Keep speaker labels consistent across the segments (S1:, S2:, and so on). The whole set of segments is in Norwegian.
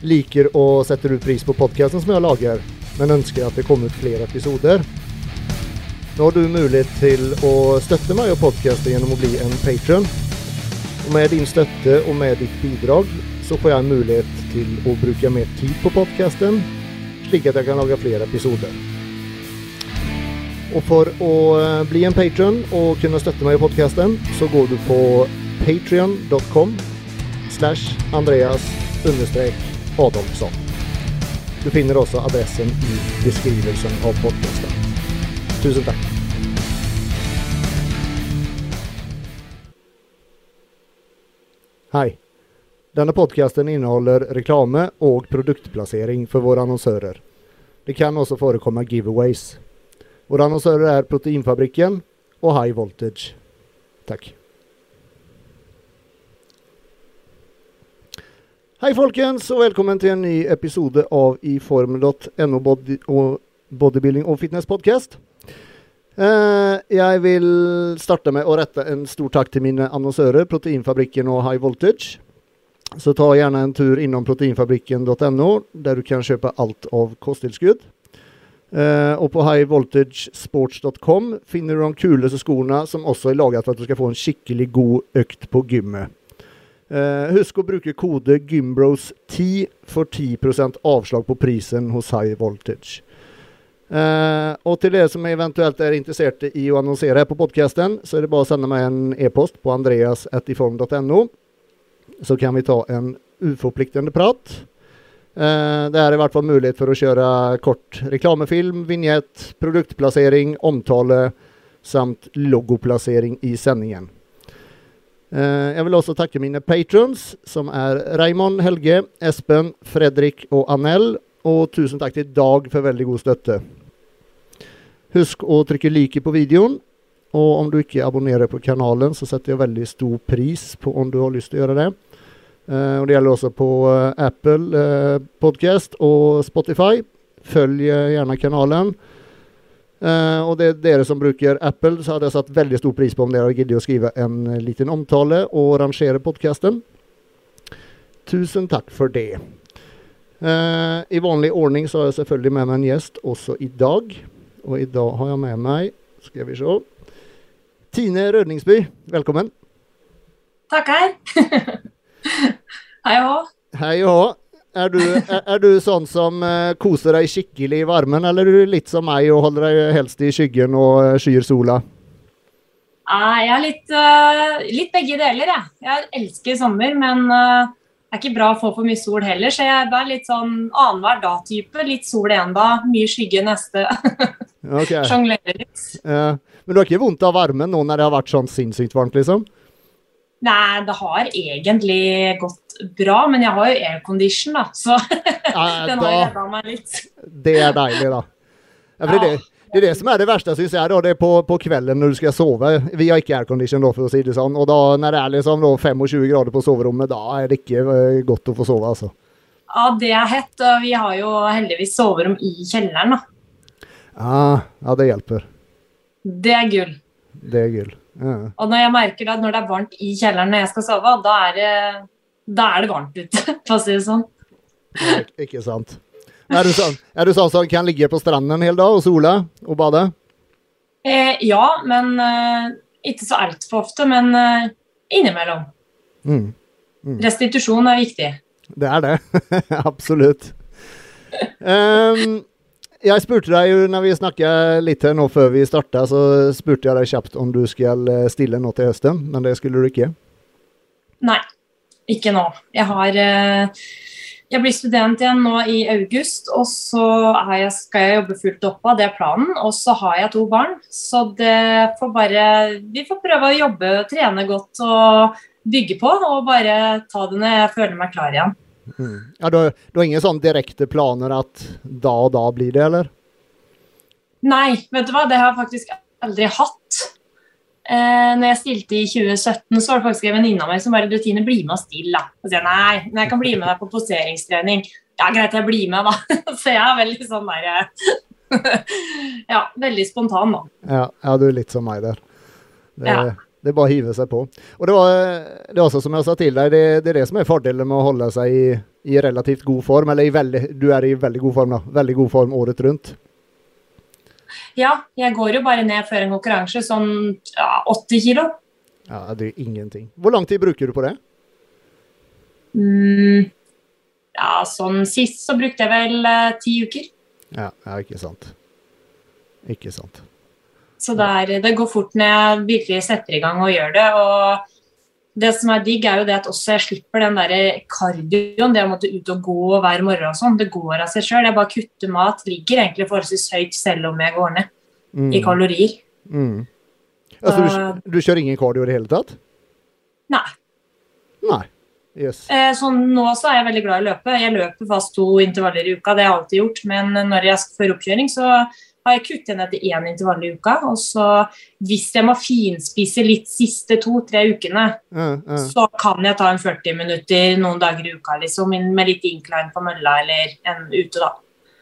S1: Liker og setter ut pris på podkasten som jeg lager, men ønsker at det kommer ut flere episoder. Nå har du mulighet til å støtte meg og podkasten gjennom å bli en patron. Og med din støtte og med ditt bidrag så får jeg mulighet til å bruke mer tid på podkasten, slik at jeg kan lage flere episoder. Og for å eh, bli en patron og kunne støtte meg i podkasten, så går du på patrion.com slash Andreas understrek Adolfsson. Du finner også adressen i beskrivelsen av podkasten. Tusen takk. Hei. Denne podkasten inneholder reklame og produktplassering for våre annonsører. Det kan også forekomme giveaways. Våre annonsører er Proteinfabrikken og High Voltage. Takk. Hei, folkens, og velkommen til en ny episode av iformel.no body bodybuilding og fitness podcast. Eh, jeg vil starte med å rette en stor takk til mine annonsører, Proteinfabrikken og High Voltage. Så ta gjerne en tur innom proteinfabrikken.no, der du kan kjøpe alt av kosttilskudd. Eh, og på highvoltagesports.com finner du de kuleste skoene som også er laget for at du skal få en skikkelig god økt på gymmet. Eh, husk å bruke kode GYMBROS10 for 10% avslag på prisen hos High Voltage. Eh, og til dere som eventuelt er interessert i å annonsere på podkasten, så er det bare å sende meg en e-post på andreas.iform.no så kan vi ta en uforpliktende prat. Eh, det er i hvert fall mulighet for å kjøre kort reklamefilm, vignett, produktplassering, omtale samt logoplassering i sendingen. Eh, jeg vil også takke mine patrons, som er Raymond, Helge, Espen, Fredrik og Anel. Og tusen takk til Dag for veldig god støtte. Husk å trykke like på videoen. Og om du ikke abonnerer på kanalen, så setter jeg veldig stor pris på om du har lyst til å gjøre det. Uh, og Det gjelder også på uh, Apple Podcast og Spotify. Følg gjerne kanalen. Og det er dere som bruker Apple, så hadde jeg satt veldig stor pris på om dere gidder å skrive en liten omtale og rangere podkasten. Tusen takk for det. I vanlig ordning så har jeg selvfølgelig med meg en gjest også i dag. Og i dag har jeg med meg Skal vi se Tine Rødningsby, velkommen.
S2: Takk her. Hei og hå.
S1: Hei og hå. Er du, er, er du, sånn som uh, koser deg skikkelig i varmen, eller er du litt som meg og holder deg helst i skyggen og uh, skyr sola?
S2: Nei, jeg er litt, uh, litt begge deler, jeg. Jeg elsker sommer, men det er ikke bra å få for mye sol heller, så jeg er litt sånn annenhver dag-type. Litt sol én dag, mye skygge neste.
S1: okay.
S2: Litt.
S1: Uh, Men du har ikke vondt av varmen nå når det har vært sånn sinnssykt varmt, liksom?
S2: Nei, det har egentlig gått bra, men jeg har jo aircondition, da, så den har redda meg litt.
S1: Det er deilig, da. Ja, det, det, det, er det som er det verste, syns jeg. Da. Det er på, på, kvelden når du skal sove. Vi har ikke aircondition, da, for å si det sånn. Og da, når det er liksom da, 25 grader på soverommet, da er det ikke uh, godt å få sove, altså.
S2: Ja, det er hett. Og vi har jo heldigvis soverom i kjelleren, da.
S1: Ja, ja, det hjelper.
S2: Det er gull.
S1: Det er gull.
S2: Og når jeg merker at når det er varmt i kjelleren når jeg skal sove, da er det, da er det varmt ute, for å si det sånn.
S1: Ikke sant. Er du, sånn, er du sånn som kan ligge på stranden en hel dag og sole og bade?
S2: Eh, ja, men eh, ikke så altfor ofte. Men eh, innimellom. Mm. Mm. Restitusjon er viktig.
S1: Det er det. Absolutt. Um, jeg spurte deg jo når vi snakket litt her nå før vi starta, så spurte jeg deg kjapt om du skal eh, stille nå til høsten, men det skulle du ikke?
S2: Nei, ikke nå. Jeg har eh, Jeg blir student igjen nå i august, og så jeg, skal jeg jobbe fullt opp av det planen. Og så har jeg to barn, så det får bare Vi får prøve å jobbe, trene godt og bygge på, og bare ta det når jeg føler meg klar igjen.
S1: Mm. Ja, du, du, har ingen sånn direkte planer at da og da blir det, eller?
S2: Nei, vet du hva, det har jeg faktisk aldri hatt. Eh, når jeg stilte i 2017, så var det faktisk en venninne av meg som bare 'Rutine, bli med og da. Og sier nei, men jeg kan bli med deg på poseringstrening. Ja, greit, jeg blir med, da. så jeg er veldig sånn der Ja, veldig spontan, da.
S1: Ja, ja, du er litt som meg der. Det, ja. Det er bare å hive seg på. Og det var, det er også som jeg sa til deg, det, det er det som er fordelen med å holde seg i, i relativt god form. Eller veldig, du er i veldig god form, da. Veldig god form året rundt.
S2: Ja, jeg går jo bare ned før en konkurranse, sånn ja, 80 kilo.
S1: Ja, det er ingenting. Hvor lang tid bruker du på det?
S2: Mm, ja, sånn sist så brukte jeg vel eh, ti uker.
S1: Ja, ja, ikke sant. Ikke sant.
S2: Så det, er, det går fort når jeg virkelig setter i gang og gjør det. og det som er digg, er jo det at også jeg slipper den der kardioen, det å måtte ut og gå hver morgen og sånn. Det går av seg sjøl. Jeg bare kutter mat. Ligger egentlig forholdsvis høyt selv om jeg går ned
S1: Mm.
S2: i kalorier.
S1: Mm. Altså, du, du kjører ingen kardio i det hele tatt?
S2: Nei.
S1: Nei. Yes.
S2: Eh, sånn, nå så er jeg veldig glad i å løpe. Jeg løper fast to intervaller i uka, det har jeg alltid gjort. Men når jeg skal føre oppkjøring, så har jeg kuttet ned til én intervall i uka. Og så hvis jeg må finspise litt siste to-tre ukene,
S1: Ja, ja.
S2: så kan jeg ta en 40 minutter noen dager i uka, liksom, med litt incline på mølla eller en ute, da.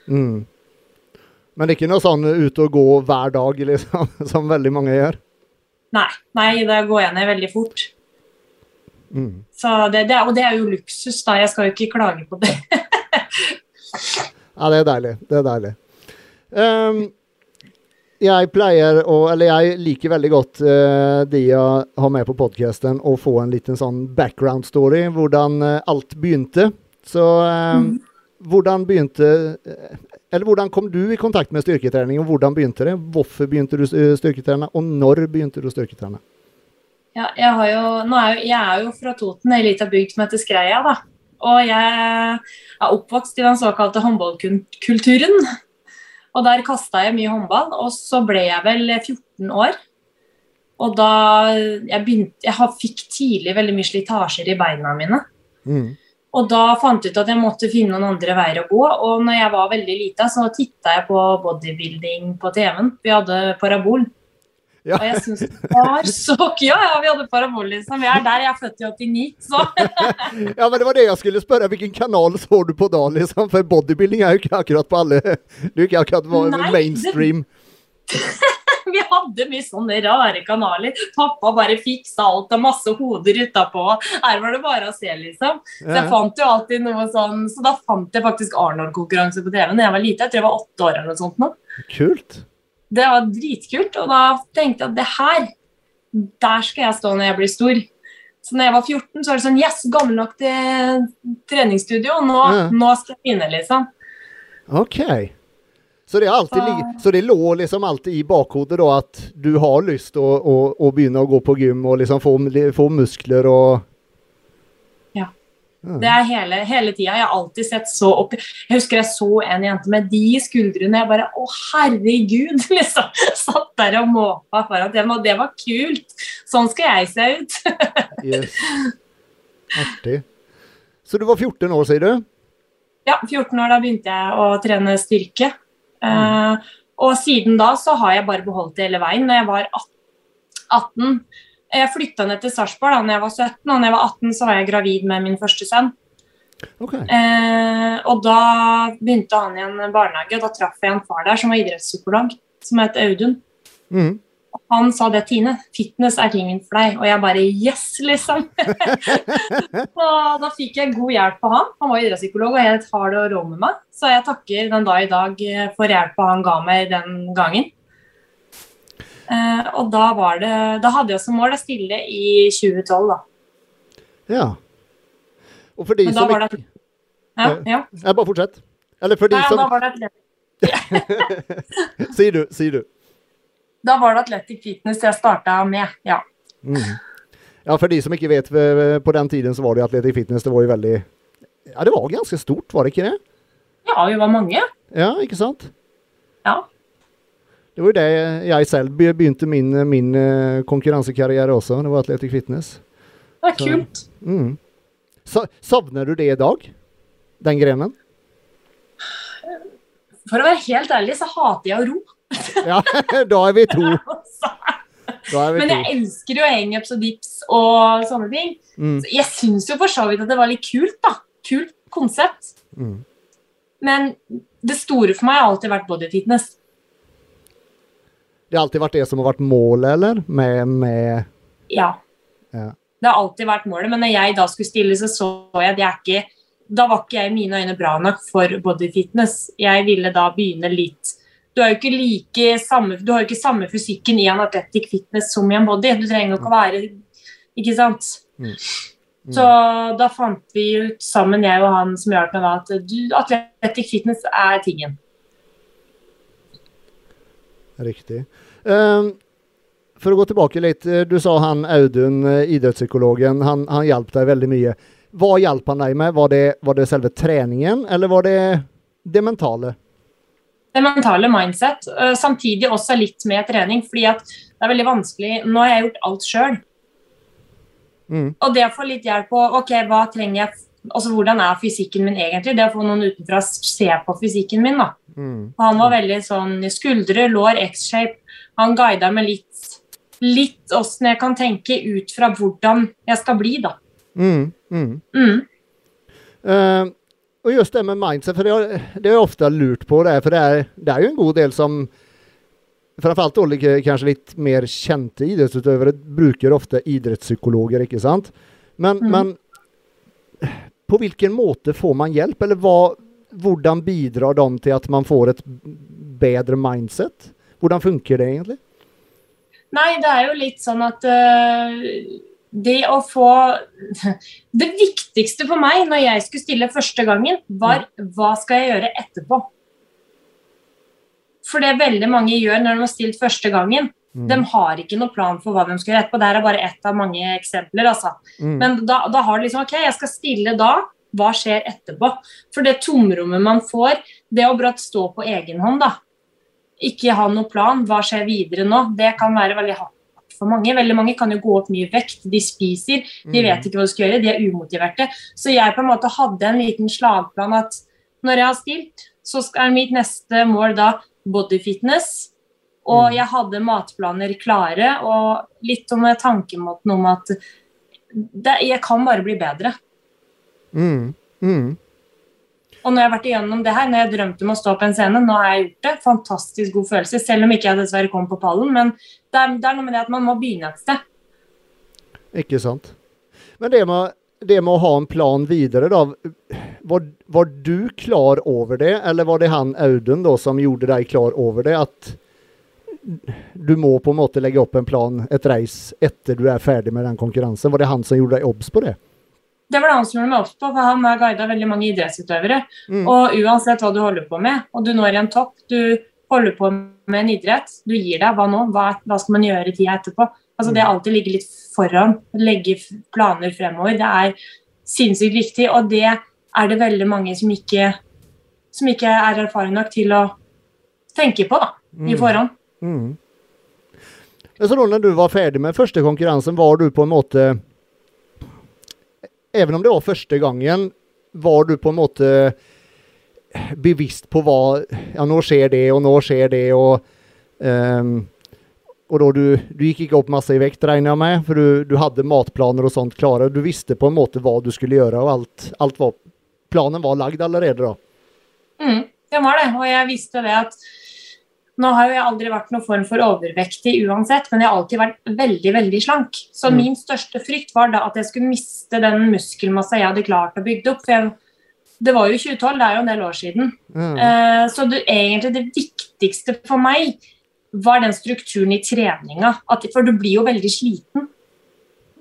S1: Mm. Men det er ikke noe sånn ute og gå hver dag, liksom, som veldig mange gjør?
S2: Nei, nei, da går jeg ned veldig fort.
S1: Mm.
S2: Så det, det, og det er jo luksus, da. Jeg skal jo ikke klage på det.
S1: Ja, det er deilig. Det er deilig. Ehm, jeg pleier å Eller jeg liker veldig godt uh, de jeg har med på podkasten, å få en liten sånn background story. Hvordan uh, alt begynte. Så ehm, hvordan begynte eh, Eller hvordan kom du i kontakt med styrketrening, og hvordan begynte det? Hvorfor begynte du styrketrene, og når begynte du styrketrene?
S2: Ja, jeg, har jo, er jo, jeg er jo fra Toten, ei lita bygd som heter Skreia. da. Og jeg er oppvokst i den såkalte håndballkulturen. Og der kasta jeg mye håndball, og så ble jeg vel 14 år. Og da jeg begynte Jeg fikk tidlig veldig mye slitasjer i beina mine.
S1: Mm.
S2: Og da fant jeg ut at jeg måtte finne noen andre veier å gå. Og når jeg var veldig lita, så titta jeg på bodybuilding på TV-en. Vi hadde parabol.
S1: Ja.
S2: Og jeg syns det var så Ja, ja, vi hadde parabol, liksom. Vi er der, jeg er født i 89, så
S1: ja, men det var det jeg skulle spørre. Hvilken kanal så du på da, liksom? For bodybuilding er jo ikke akkurat på alle Du er ikke akkurat
S2: Nei, det-
S1: mainstream.
S2: vi hadde mye sånne rare kanaler. Pappa bare fiksa alt og masse hoder utapå. Her var det bare å se, liksom. Så jeg fant jo alltid noe sånn Så da fant jeg faktisk Arnold-konkurranse på TV da jeg var lite. Jeg tror jeg var åtte år eller noe sånt nå.
S1: Kult.
S2: Det var dritkult, og da tenkte jeg at det her, der skal jeg stå når jeg blir stor. Så når jeg var 14, så var det sånn Yes, gammel nok til treningsstudio. Nå,
S1: Ja.
S2: nå skal jeg begynne, liksom.
S1: OK. Så det, alltid,
S2: Så-
S1: så det lå liksom alltid i bakhodet da at du har lyst å, å, å begynne å gå på gym og liksom få, få muskler og.
S2: Ja. Det er hele, hele tida. Jeg har alltid sett så opp Jeg husker jeg så en jente med de skuldrene. Jeg bare Å, herregud! liksom. Satt der og måpa foran TV-en, og det var kult. Sånn skal jeg se ut.
S1: Yes. Artig. Så du var 14 år, sier du?
S2: Ja, 14 år, da begynte jeg å trene styrke. Eh, og siden da så har jeg bare beholdt det hele veien. Når jeg var 18 Jeg flytta ned til Sarpsborg da når jeg var 17, og når jeg var 18 så var jeg gravid med min første sønn.
S1: Okay.
S2: Eh, og da begynte han i en barnehage, og da traff jeg en far der som var idrettspsykolog, som het Audun.
S1: Mm.
S2: Han sa det, Tine, fitness er tingen for deg. Og jeg bare yes, liksom. så da fikk jeg god hjelp av han. Han var idrettspsykolog og helt hard og rå med meg. Så jeg takker den dag i dag eh, for hjelpa han ga meg den gangen. Eh, og da var det Da hadde jeg som mål å stille i 2012, da.
S1: Ja. Og for de
S2: Men
S1: som
S2: ikke det Ja, ja.
S1: Jeg bare fortsett. Eller for de
S2: ja da var det atletic,
S1: Sier du. Sier du.
S2: da var det Atletic fitness jeg starta med. Ja.
S1: Mm. Ja, for de som ikke vet, eh, på den tiden så var det Atletic Fitness, det var jo veldig Ja, det var ganske stort, var det ikke det?
S2: ja, vi var mange.
S1: Ja, ikke sant?
S2: Ja.
S1: Det var jo det jeg selv begynte min, min eh, konkurransekarriere også. Det var Atletic Fitness.
S2: Det
S1: Så-
S2: kult.
S1: Mm. Så, savner du det i dag? Den grenen?
S2: For å være helt ærlig så hater jeg å ro.
S1: Ja, da er vi to. Er vi
S2: Men
S1: to.
S2: jeg elsker jo hangups og dips og sånne ting.
S1: Mm.
S2: Så Jeg syns jo for så vidt at det var litt kult, da. Kult konsept.
S1: Mm.
S2: Men det store for meg har alltid vært bodyfitness.
S1: Det har alltid vært det som har vært målet, eller? Med, med
S2: Ja.
S1: Ja.
S2: Det har alltid vært målet, men når jeg da skulle stille, så så jeg at jeg ikke Da var ikke jeg i mine øyne bra nok for bodyfitness. Jeg ville da begynne litt Du har jo ikke like samme Du har jo ikke samme fysikken i en athletic fitness som i en body. Du trenger jo ikke å være Ikke sant?
S1: Mm.
S2: Så da fant vi ut sammen, jeg og han som hjalp meg, at du, athletic fitness er tingen.
S1: Riktig. Um, for å gå tilbake litt. eh, Du sa han Audun, eh, idrettspsykologen, han, han hjalp deg veldig mye. Hva hjalp han deg med? Var det, var det selve treningen, eller var det det mentale?
S2: det mentale mindset, øh, samtidig også litt med trening. fordi at det er veldig vanskelig Nå har jeg gjort alt sjøl.
S1: Mm.
S2: Og det å få litt hjelp på ok, hva trenger jeg altså Hvordan er fysikken min egentlig? Det å få noen utenfra se på fysikken min. da.
S1: Mm.
S2: Og han var veldig sånn skuldre, lår, X-shape. Han guida meg litt litt åssen jeg kan tenke ut fra hvordan jeg skal bli, da.
S1: Mm. Mm. Eh, och just det med mindset, for det har, jeg ofte lurt på det, for det er, det er jo en god del som Framfor alt like- litt lite mer kjente idrettsutøvere bruker ofte idrettspsykologer, ikke sant? Men,
S2: Mm.
S1: men på hvilken måte får man hjelp, eller hva, hvordan bidrar de til at man får et bedre mindset? Hvordan funker det egentlig?
S2: Nei, det er jo litt sånn at uh, det å få Det viktigste for meg når jeg skulle stille første gangen, var hva skal jeg gjøre etterpå? For det veldig mange gjør når de har stilt første gangen,
S1: Mm.
S2: de har ikke noen plan for hva de skal gjøre etterpå. Det er bare ett av mange eksempler. altså.
S1: Mm.
S2: Men da, da har du liksom OK, jeg skal stille da. Hva skjer etterpå? For det tomrommet man får, det å brått stå på egen hånd, da. Ikke ha noe plan, hva skjer videre nå? Det kan være veldig hardt for mange. Veldig mange kan jo gå opp mye vekt, de spiser, de vet ikke hva de skal gjøre, de er umotiverte. Så jeg på en måte hadde en liten slagplan at når jeg har stilt, så er mitt neste mål da body fitness. Og
S1: Mm.
S2: jeg hadde matplaner klare, og litt om tankemåten om at det, jeg kan bare bli bedre.
S1: Mm. Mm.
S2: Og når jeg har vært igjennom det her, når jeg drømte om å stå på en scene, nå har jeg gjort det. Fantastisk god følelse, selv om ikke jeg dessverre kom på pallen. Men det er, det er noe med det at man må begynne et sted.
S1: Ikke sant. Men det med, det med å ha en plan videre, da. Var, var du klar over det, eller var det han Audun da som gjorde deg klar over det? At du må på en måte legge opp en plan, et reis, etter du er ferdig med den konkurransen. Var det han som gjorde deg obs på det?
S2: Det var det han som gjorde meg obs på, for han har guida veldig mange idrettsutøvere.
S1: Mm.
S2: Og uansett hva du holder på med, og du når en topp, du holder på med en idrett, du gir deg, hva nå? Hva, hva skal man gjøre i tida etterpå? Altså Det alltid ligger litt foran, legge planer fremover, det er sinnssykt viktig. Og det er det veldig mange som ikke, som ikke er erfarne nok til å tenke på da, i
S1: Mm.
S2: forhånd.
S1: Mm. Så da du var ferdig med første konkurransen, var du på en måte Even om det var første gangen, var du på en måte bevisst på hva Ja, nå skjer det, og nå skjer det, og um, og da du, du gikk ikke opp masse i vekt, regner jeg med, for du, du hadde matplaner og sånt klare. Du visste på en måte hva du skulle gjøre, og alt, alt var Planen var lagd allerede da.
S2: Mm, det var det, og jeg visste det at nå har jo jeg aldri vært noen form for overvektig uansett, men jeg har alltid vært veldig veldig slank. Så
S1: Mm.
S2: min største frykt var da at jeg skulle miste den muskelmassa jeg hadde klart å bygge opp. For jeg, det var jo 2012, det er jo en del år siden.
S1: Mm.
S2: Uh, så det, egentlig det viktigste for meg var den strukturen i treninga. At, for du blir jo veldig sliten.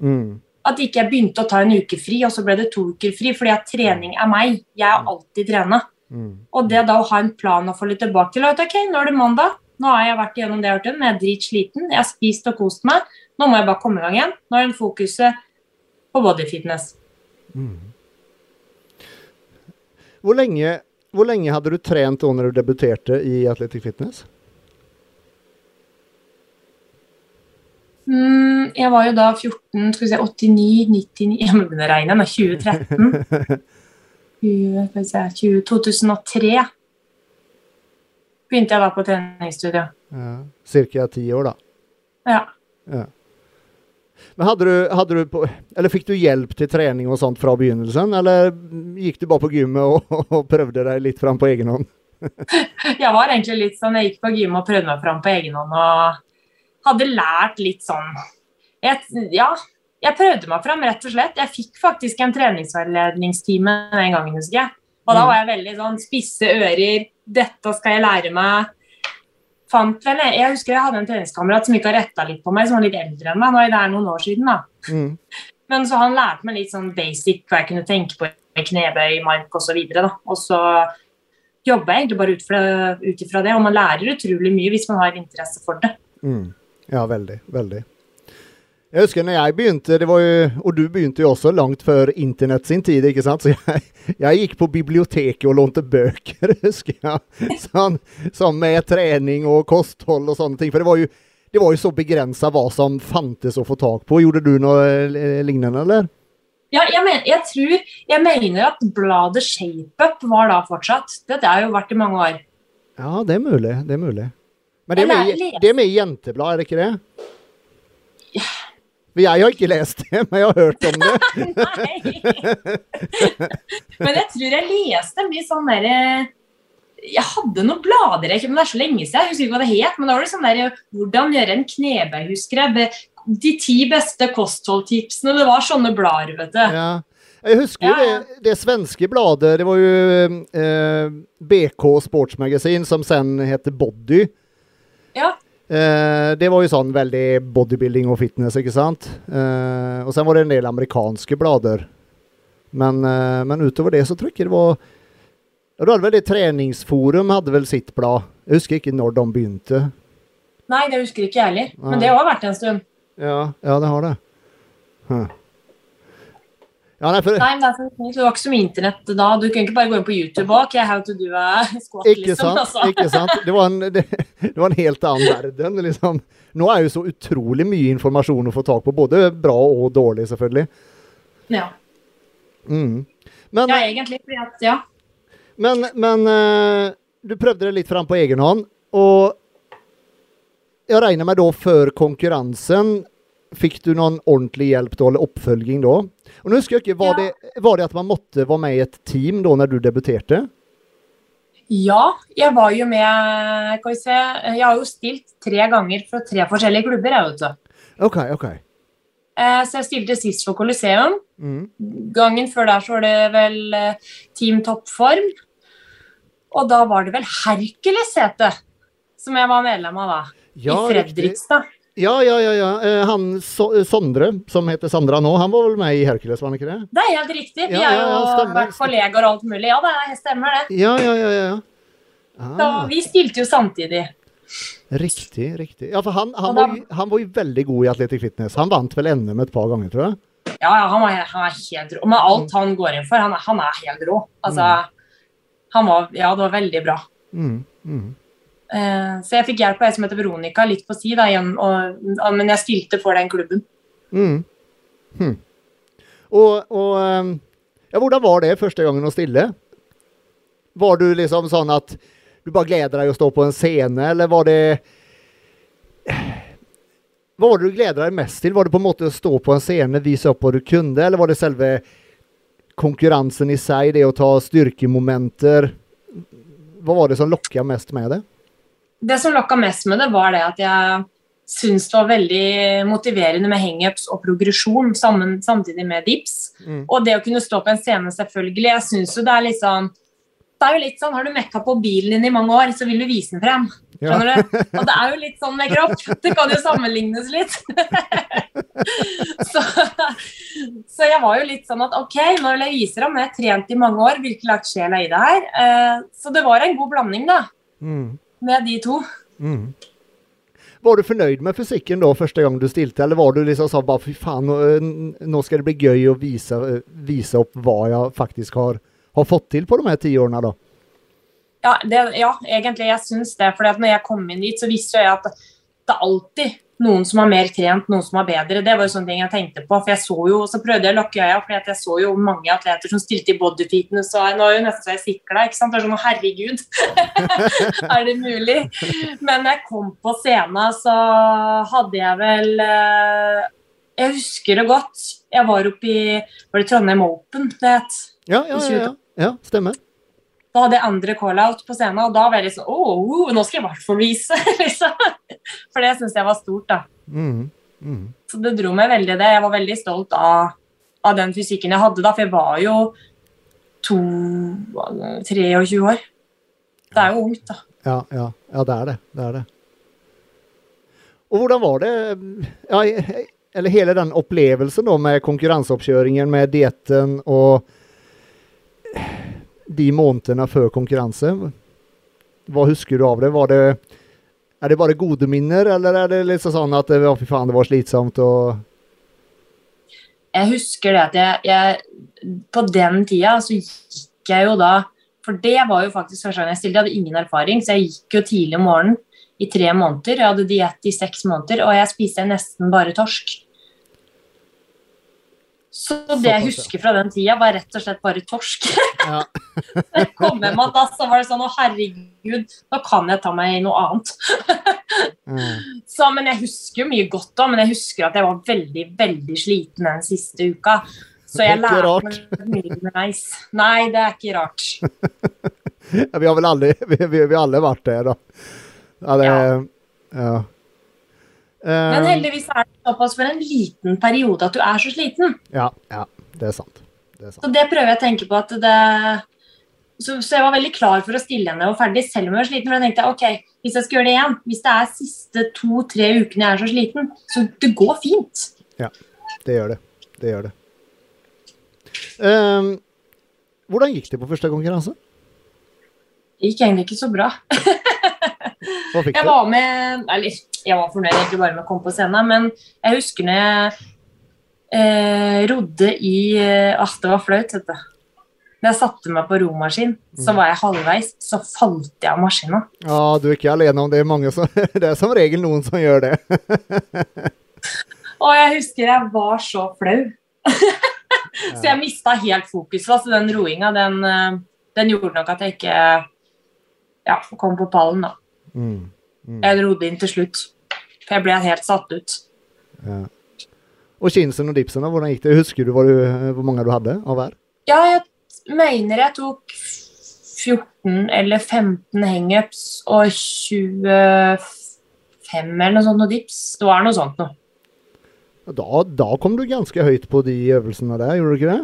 S1: Mm.
S2: At ikke jeg begynte å ta en uke fri, og så ble det to uker fri. Fordi at trening er meg. Jeg har alltid trena.
S1: Mm.
S2: Og det da å ha en plan å få litt tilbake til. at ok, nå er det mandag. Nå har jeg vært gjennom det jeg har gjort, jeg er dritsliten. Jeg har spist og kost meg. Nå må jeg bare komme i gang igjen. Nå er det fokuset på bodyfitness.
S1: Mm. Hvor lenge, hvor lenge hadde du trent da når du debuterte i Athletic Fitness?
S2: Mm, jeg var jo da 14, skal vi si 89, 99 Jeg må begynne å regne nå. 2013. 20, skal vi 20, 2003 begynte jeg da på treningsstudio.
S1: Ja, Cirka ti år, da.
S2: Ja.
S1: Ja. Men hadde du, hadde du på, eller fikk du hjelp til trening og sånt fra begynnelsen, eller gikk du bare på gymmet og, og prøvde deg litt fram på egen hånd?
S2: Jeg var egentlig litt sånn, jeg gikk på gym og prøvde meg fram på egen hånd og hadde lært litt sånn Jeg, ja, jeg prøvde meg fram, rett og slett. Jeg fikk faktisk en treningsveiledningstime den gangen, husker jeg. Og da
S1: Mm.
S2: var jeg veldig sånn spisse ører. Dette skal jeg lære meg. Fant vel, Jeg husker jeg hadde en treningskamerat som ikke har retta litt på meg, som var litt eldre enn meg. Nå er det noen år siden, da.
S1: Mm.
S2: Men så han lærte meg litt sånn basic hva jeg kunne tenke på med knebøy, mark osv. Og så jobba jeg egentlig bare ut fra- ut ifra det. Og man lærer utrolig mye hvis man har interesse for det.
S1: Mm. Ja, veldig. Veldig. Jeg husker når jeg begynte, det var jo, og du begynte jo også langt før internett sin tid, ikke sant? Så jeg, jeg gikk på biblioteket og lånte bøker, husker jeg. Sånn, sånn med trening og kosthold og sånne ting. For det var jo, det var jo så begrensa hva som fantes å få tak på. Gjorde du noe eh, lignende, eller?
S2: Ja, jeg, men, jeg tror Jeg mener at bladet ShapeUp var da fortsatt. Dette har jo vært i mange år.
S1: Ja, det er mulig. Det er mulig. Men det er med, det er med jenteblad, er det ikke det? Jeg har ikke lest det, men jeg har hørt om det.
S2: Men jeg tror jeg leste mye sånn derre Jeg hadde noen blader, jeg, men det er så lenge siden. Jeg husker ikke hva det het. Men da var det sånn der Hvordan gjøre en knebøy, husker jeg. De ti beste kostholdtipsene. Det var sånne blader, vet du.
S1: Ja. Jeg husker jo
S2: Ja, ja.
S1: det, det svenske bladet. Det var jo eh, BK Sportsmagasin, som sen heter Body.
S2: Ja.
S1: Eh, det var jo sånn veldig bodybuilding og fitness, ikke sant? Eh, og sen var det en del amerikanske blader. Men, eh, men utover det så tror jeg ikke det var ja, Du hadde vel det Treningsforum hadde vel sitt blad. Jeg husker ikke når de begynte.
S2: Nei, det husker ikke jeg heller. Men det har vært en stund.
S1: Ja, ja det har det. Hm. Ja, nei, for,
S2: Nei, men det, så fint. det var ikke mye internett da. Du kunne ikke bare gå inn på YouTube og okay, how to do a squat,
S1: Ikke
S2: liksom.
S1: sant?
S2: Altså.
S1: ikke sant? Det, var en, det, det var en helt annen verden. Liksom. Nå er jo så utrolig mye informasjon å få tak på, både bra og dårlig, selvfølgelig.
S2: Ja.
S1: Mm. Men,
S2: ja, egentlig. Fordi at, ja.
S1: men, men eh, du prøvde det litt fram på egen hånd, og jeg regner med da før konkurransen Fikk du noen ordentlig hjelp da, eller oppfølging da? Og nå husker jeg ikke, var,
S2: Ja.
S1: det, var det at man måtte være med i et team da når du debuterte?
S2: Ja, jeg var jo med Skal vi se Jeg har jo stilt tre ganger fra tre forskjellige klubber, jeg, vet du.
S1: OK, OK.
S2: Eh, Så jeg stilte sist for Coliseum.
S1: Mm.
S2: Gangen før der så var det vel eh, Team Toppform. Og da var det vel Hercules het som jeg var medlem av da.
S1: Ja,
S2: I. Fredrikstad.
S1: Ja, ja, ja. ja. Eh, han so Sondre, som heter Sandra nå, han var vel med i Hercules, var han ikke det?
S2: Det er helt riktig. Vi
S1: Ja,
S2: har
S1: ja,
S2: jo
S1: stemmer.
S2: vært kolleger og alt mulig. Ja, det stemmer det.
S1: Ja, ja, ja. ja, Ah.
S2: Så vi stilte jo samtidig.
S1: riktig, riktig. Ja, for han, han,
S2: da-
S1: var, han var jo veldig god i Atletic Fitness. Han vant vel NM et par ganger, tror jeg.
S2: Ja, ja, han, var, han er helt rå. Med alt han går inn for, han er, han er helt rå. Altså, han var, ja, det var veldig bra.
S1: Mm, mm.
S2: Eh, så jeg fikk hjelp av ei som heter Veronica, litt på si, men jeg stilte for den klubben.
S1: Mm. Hm. Og, og ehm, ja, hvordan var det første gangen å stille? Var du liksom sånn at du bare gleder deg å stå på en scene, eller var det Hva var det du gleder deg mest til? Var det på en måte å stå på en scene, vise opp hva du kunne, eller var det selve konkurransen i seg, det å ta styrkemomenter? Hva var det som lokka mest med det?
S2: Det som lokka mest med det, var det at jeg syns det var veldig motiverende med hangups og progresjon sammen, samtidig med dips.
S1: Mm.
S2: Og det å kunne stå på en scene, selvfølgelig. Jeg synes jo det er litt sånn det er jo litt sånn, Har du mekka på bilen din i mange år, så vil du vise den frem.
S1: Ja.
S2: Skjønner du? Og det er jo litt sånn med kropp. Det kan jo sammenlignes litt. så, så jeg var jo litt sånn at OK, nå vil jeg vise dem. Jeg har trent i mange år, virkelig lagt sjela i det her. Eh, Så det var en god blanding, da,
S1: Mm.
S2: Med de to.
S1: Mm. Var du fornøyd med fysikken da første gang du stilte, eller var du liksom sånn bare fy faen, nå, nå skal det bli gøy å vise, vise opp hva jeg faktisk har, har fått til på de her ti årene, da?
S2: Ja, det, ja egentlig. Jeg syns det. For når jeg kom inn dit, så visste jeg at det alltid noen som har mer trent, noen som har bedre. Det var jo sånne ting jeg tenkte på. For jeg så jo, så prøvde jeg å lukke øya, for jeg så jo mange atleter som stilte i bodyfitness, og nå er jo nesten så jeg sikla, ikke sant. Det er sånn herregud, er det mulig? Men jeg kom på scenen, så hadde jeg vel eh, Jeg husker det godt. Jeg var oppe i Var det Trondheim Open det het?
S1: Ja, ja, ja. ja. ja stemmer.
S2: Da hadde jeg andre call-out på scenen, og da var jeg liksom Åh, oh, nå skal jeg i hvert fall vise! liksom. For det syns jeg var stort, da.
S1: Mm. Mm.
S2: Så det dro meg veldig det. Jeg var veldig stolt av, av den fysikken jeg hadde da, for jeg var jo to, 23 år. Det er jo ungt, da.
S1: Ja, ja, ja, det er det. Det er det. Og hvordan var det ja, Eller hele den opplevelsen da med konkurranseoppkjøringen, med dietten og de månedene før konkurranse? Hva husker du av det? Var det er det bare gode minner, eller er det litt sånn at å, fy faen, det var slitsomt og
S2: Jeg husker det at jeg, jeg På den tida så gikk jeg jo da For det var jo faktisk første gang jeg stilte. Jeg hadde ingen erfaring, så jeg gikk jo tidlig om morgenen i tre måneder. Jeg hadde diett i seks måneder, og jeg spiste nesten bare torsk. Så det jeg husker fra den tida, var rett og slett bare torsk.
S1: Ja.
S2: jeg kom hjem da så var det sånn Å, herregud, nå kan jeg ta meg i noe annet.
S1: Mm.
S2: Så, men jeg husker jo mye godt da, men jeg husker at jeg var veldig, veldig sliten den siste uka. Så jeg lærte meg mye underveis. Nei, det er ikke rart.
S1: Ja, vi har vel alle, vi, vi, vi alle vært det, da. Ja, det, ja.
S2: Men
S1: Eh,
S2: heldigvis er det såpass for en liten periode at du er så sliten.
S1: Ja, ja, det er sant. Det er sant.
S2: Så det prøver jeg å tenke på at det så, så jeg var veldig klar for å stille henne og ferdig, selv om jeg var sliten. For jeg tenkte ok, hvis jeg skal gjøre det igjen, hvis det er siste to-tre ukene jeg er så sliten, så det går fint.
S1: Det gjør det. Det gjør det. Um, hvordan gikk det på første konkurranse?
S2: Det gikk egentlig ikke så bra.
S1: Hva fikk
S2: Jeg
S1: du?
S2: var med Eller, jeg var fornøyd egentlig bare med å komme på scenen, men jeg husker når jeg eh, rodde i At Ah, det var flaut, vet du. Når jeg satte meg på romaskin, så
S1: Mm.
S2: var jeg halvveis, så falt jeg av maskina.
S1: Ja, du er ikke alene om det. Mange som, det er som regel noen som gjør det.
S2: Og jeg husker jeg var så flau. så jeg mista helt fokuset. Altså den roinga, den, eh, den gjorde nok at jeg ikke ja, kom på pallen, da.
S1: Mm. Mm.
S2: Jeg rodde inn til slutt. For jeg ble helt satt ut.
S1: Ja. Og kinsen og dipsen, hvordan gikk det? Husker du du hvor mange du hadde av hver?
S2: Ja, jeg mener jeg tok 14 eller 15 hangups og 25 eller noe sånt noe dips. Det var noe sånt noe.
S1: Da, da kom du ganske høyt på de øvelsene der, gjorde du ikke det?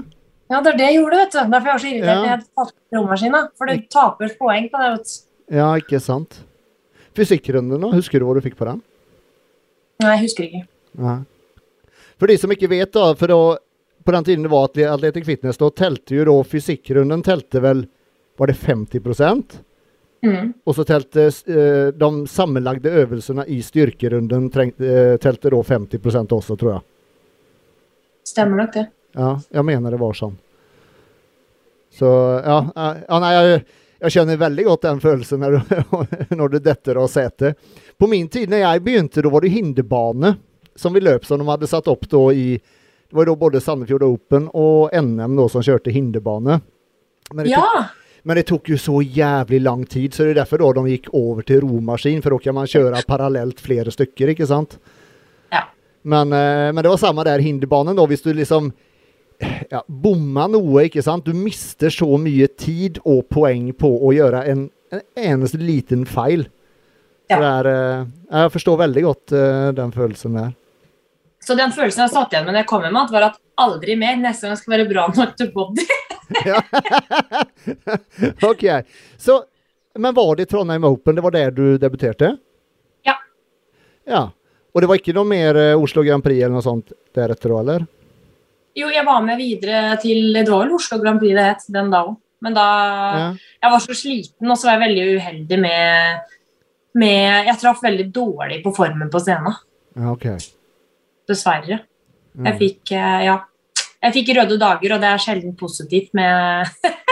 S2: Ja, det er det jeg gjorde, vet du. Derfor jeg var så irritert
S1: Ja.
S2: jeg falt på romaskina. For du taper poeng på det. vet du.
S1: Ja, ikke sant. Fysikkrunden, nå, Husker du hva du fikk på den?
S2: Nei, jeg husker ikke.
S1: Nei. For de som ikke vet, da, for da, på den tiden det var atle- Athletic Fitness, da telte jo da fysikkrunden telte vel Var det 50
S2: Mm.
S1: Og så telte eh, de sammenlagde øvelsene i styrkerunden trengte, eh, telte da 50% også, tror jeg.
S2: Stemmer nok det.
S1: Ja, jeg mener det var sånn. Så ja, eh, ja nei, jeg, jeg kjenner veldig godt den følelsen når du, når du detter av setet. På min tid når jeg begynte, da var det hinderbane som vi løp som de hadde satt opp da i Det var da både Sandefjord Open og NM da som kjørte hinderbane. Men det, tok,
S2: Ja!
S1: men det tok jo så jævlig lang tid, så det er derfor da de gikk over til romaskin, for da kan man kjøre parallelt flere stykker, ikke sant?
S2: Ja.
S1: Men, eh, men det var samme der hinderbanen, da. Hvis du liksom ja, bomma noe, ikke sant. Du mister så mye tid og poeng på å gjøre en, en eneste liten feil.
S2: Ja.
S1: det er, eh, jeg forstår veldig godt eh, den følelsen der.
S2: Så den følelsen jeg satt igjen med når jeg kom hjem, var at aldri mer. Neste gang skal være bra nok til body.
S1: ok. Så, men var det Trondheim Open? Det var der du debuterte?
S2: Ja.
S1: Ja. Og det var ikke noe mer eh, Oslo Grand Prix eller noe sånt deretter da, eller?
S2: Jo, jeg var med videre til Det var vel Oslo Grand Prix det het den dagen. Men da
S1: Ja.
S2: Jeg var så sliten, og så var jeg veldig uheldig med, med Jeg traff veldig dårlig på formen på scenen.
S1: ja okay.
S2: Dessverre.
S1: Mm.
S2: Jeg fikk eh, Ja. Jeg fikk røde dager, og det er sjelden positivt med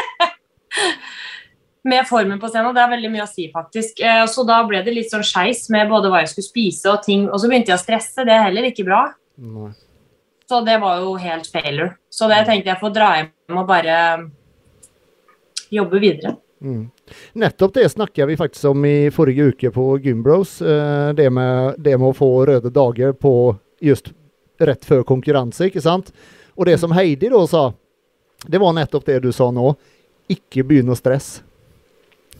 S2: med formen på scenen. Det er veldig mye å si, faktisk. Eh, Så da ble det litt sånn skeis med både hva jeg skulle spise og ting. Og så begynte jeg å stresse. Det er heller ikke bra.
S1: Nei.
S2: Så det var jo helt failure. Så det tenkte jeg får dra hjem og bare jobbe videre.
S1: Mm. Nettopp det snakka vi faktisk om i forrige uke på Gymbros. Eh, det, med, det med å få røde dager på just rett før konkurranse, ikke sant? Og det som Heidi da sa, det var nettopp det du sa nå. Ikke begynn å stresse.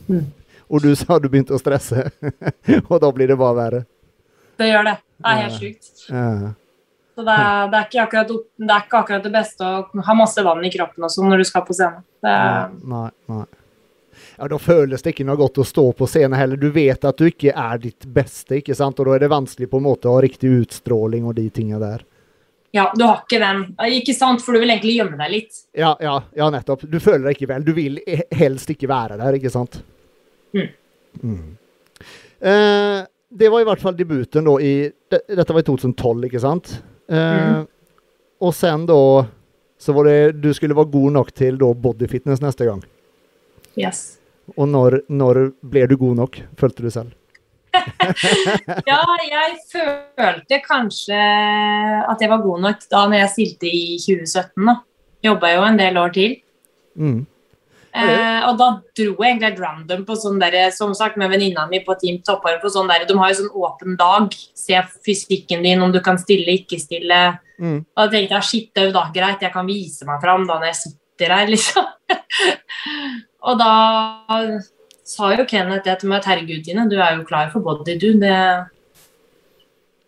S2: Mm.
S1: Og du sa du begynte å stresse, og da blir det bare verre.
S2: Det gjør det. Det er helt sjukt.
S1: Ja.
S2: Så det er, det, er akkurat, det er ikke akkurat det beste å ha masse vann i kroppen og sånn når du skal på scenen. Det,
S1: Nei, nei. Ja, Da føles det ikke noe godt å stå på scenen heller. Du vet at du ikke er ditt beste, ikke sant? og da er det vanskelig på en måte å ha riktig utstråling og de tinga der.
S2: ja, du har ikke den. Ikke sant? For du vil egentlig gjemme deg litt.
S1: Ja, ja, ja, nettopp. Du føler deg ikke vel. Du vil helst ikke være der, ikke sant?
S2: Mm.
S1: Mm. Eh, det var i hvert fall debuten da i Dette var i 2012, ikke sant? Eh,
S2: Mm.
S1: Og sen da så var det Du skulle være god nok til då bodyfitness neste gang.
S2: Yes.
S1: Og når, når ble du god nok, følte du selv?
S2: Ja, jeg følte kanskje at jeg var god nok da når jeg stilte i 2017. da. Jobba jo en del år til.
S1: Mm.
S2: Eh, og da dro jeg egentlig helt random på sånn der, som sagt med venninna mi på Team Toppar på sånn der, De har jo sånn åpen dag. Se fysikken din, om du kan stille, ikke stille.
S1: Mm.
S2: Og da tenkte jeg shit, da, greit, jeg kan vise meg fram da når jeg sitter her, liksom. og da sa jo Kenneth det til meg herregud, Tine, du er jo klar for body, du. Det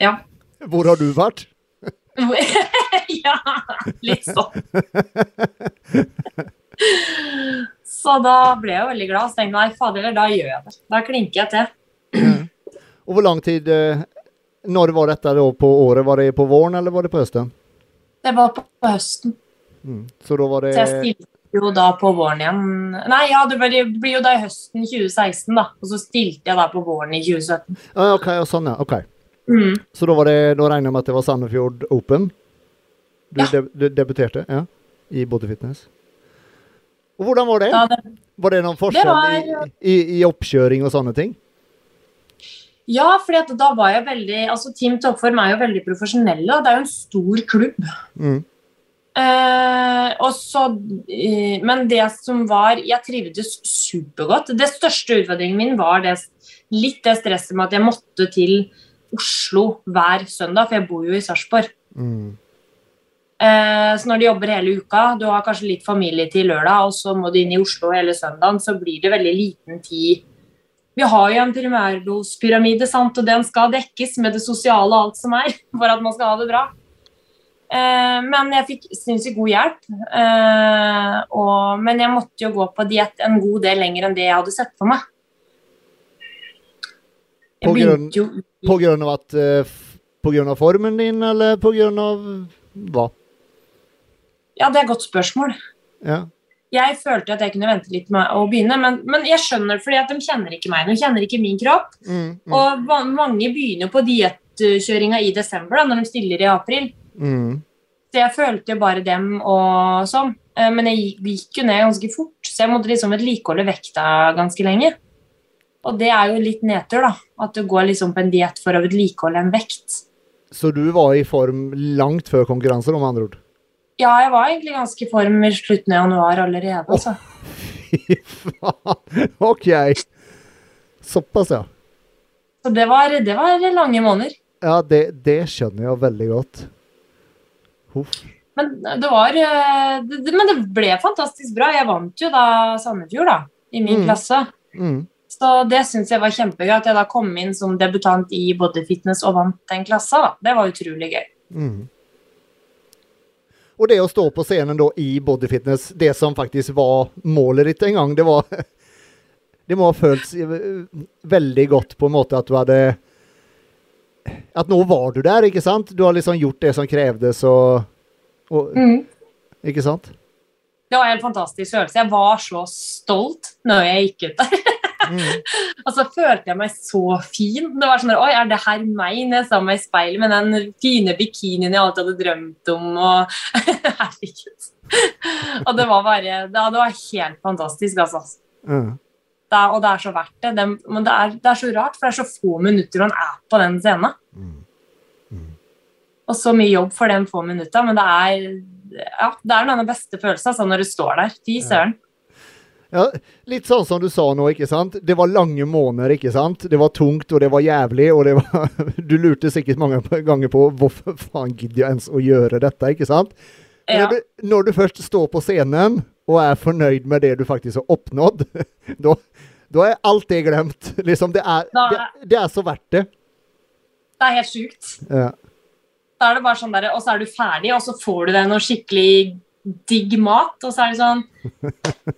S2: Ja.
S1: Hvor har du vært?
S2: ja, litt sånn. Så da ble jeg veldig glad. Så tenkte jeg nei, fader, da gjør jeg det. Da klinker jeg til.
S1: Og hvor lang tid eh, Når var dette da på året? Var det på våren eller var det på høsten?
S2: Det var på, på høsten.
S1: Mm. Så da var det
S2: Så jeg stilte jo da på våren igjen. Nei, ja, det blir, jo da i høsten 2016, da. Og så stilte jeg da på våren i 2017.
S1: ah, OK, ja, sånn, ja. ok.
S2: Mm.
S1: Så da var det Da regner jeg med at det var Sandefjord Open? Du,
S2: Ja.
S1: deb debuterte ja, i bodyfitness? Og hvordan var det?
S2: Ja, det
S1: Var det noen forskjell
S2: var-
S1: i, i, i oppkjøring og sånne ting?
S2: Ja, for da var jeg veldig altså Team Toppform er jo veldig profesjonelle, og det er jo en stor klubb.
S1: Mm.
S2: Eh, og så, eh, men det som var Jeg trivdes supergodt. Det største utfordringen min var det, litt det stresset med at jeg måtte til Oslo hver søndag, for jeg bor jo i Sarpsborg.
S1: Mm.
S2: Eh, så når de jobber hele uka, du har kanskje litt familie til lørdag, og så må du inn i Oslo hele søndagen, så blir det veldig liten tid. Vi har jo en primærdospyramide, sant, og den skal dekkes med det sosiale og alt som er, for at man skal ha det bra. Eh, men jeg fikk sinnssykt god hjelp. Eh, og, men jeg måtte jo gå på diett en god del lenger enn det jeg hadde sett for meg. Jeg
S1: På grunn-
S2: jo
S1: På grunn av at På grunn av formen din, eller på grunn av hva?
S2: Ja, det er et godt spørsmål.
S1: Ja.
S2: Jeg følte at jeg kunne vente litt med å begynne, men, men jeg skjønner fordi at de kjenner ikke meg. De kjenner ikke min kropp.
S1: Mm, mm,
S2: Og mange begynner på diettkjøringa i desember, da, når de stiller i april.
S1: mm.
S2: Så jeg følte jo bare dem og sånn. Eh, Men jeg gikk jo ned ganske fort, så jeg måtte liksom vedlikeholde vekta ganske lenge. Og det er jo litt nedtur, da. At du går liksom på en diett for å vedlikeholde en vekt.
S1: Så du var i form langt før konkurranser, om andre ord?
S2: Ja, jeg var egentlig ganske i form i slutten av januar allerede. Altså.
S1: Fy faen! OK. Såpass, ja.
S2: Så det var, det var lange måneder.
S1: Ja, det, det skjønner jeg veldig godt. Huff.
S2: Men det var eh, det, det- Men det ble fantastisk bra. Jeg vant jo da Sandefjord, da, i min
S1: Mm.
S2: klasse.
S1: Mm.
S2: Så det syns jeg var kjempegøy. At jeg da kom inn som debutant i bodyfitness og vant den klassa. Da. Det var utrolig gøy.
S1: Mm. Og det å stå på scenen da i bodyfitness, det som faktisk var målet ditt en gang, det var Det må ha føltes eh, veldig godt på en måte at du hadde At nå var du der, ikke sant? Du har liksom gjort det som krevdes og, og Ikke sant?
S2: Det var en helt fantastisk følelse. Jeg var så stolt når jeg gikk ut der.
S1: Mm.
S2: Og så følte jeg meg så fin. Det var sånn Oi, er det her meg når jeg så meg i speilet med den fine bikinien jeg alltid hadde drømt om? Og Herregud. Og det var bare Det, det var helt fantastisk, altså.
S1: Mm.
S2: Det er, og det er så verdt det. det men det er, det er så rart, for det er så få minutter man er på den scenen.
S1: Mm.
S2: Og så mye jobb for de få minutta, men det er ja, det er den beste følelsen altså, når du står der. Fy søren.
S1: Ja, litt sånn som du sa nå, ikke sant? Det var lange måneder, ikke sant? Det var tungt, og det var jævlig, og det var Du lurte sikkert mange ganger på hvorfor faen gidder jeg ens å gjøre dette, ikke sant?
S2: Ja.
S1: Når, du, når du først står på scenen og er fornøyd med det du faktisk har oppnådd, da, er alt det glemt. Liksom, det er, det, det er så verdt det.
S2: Det er helt sjukt.
S1: Ja.
S2: Da er det bare sånn der, Og så er du ferdig, og så får du deg noe skikkelig digg mat, og så er det sånn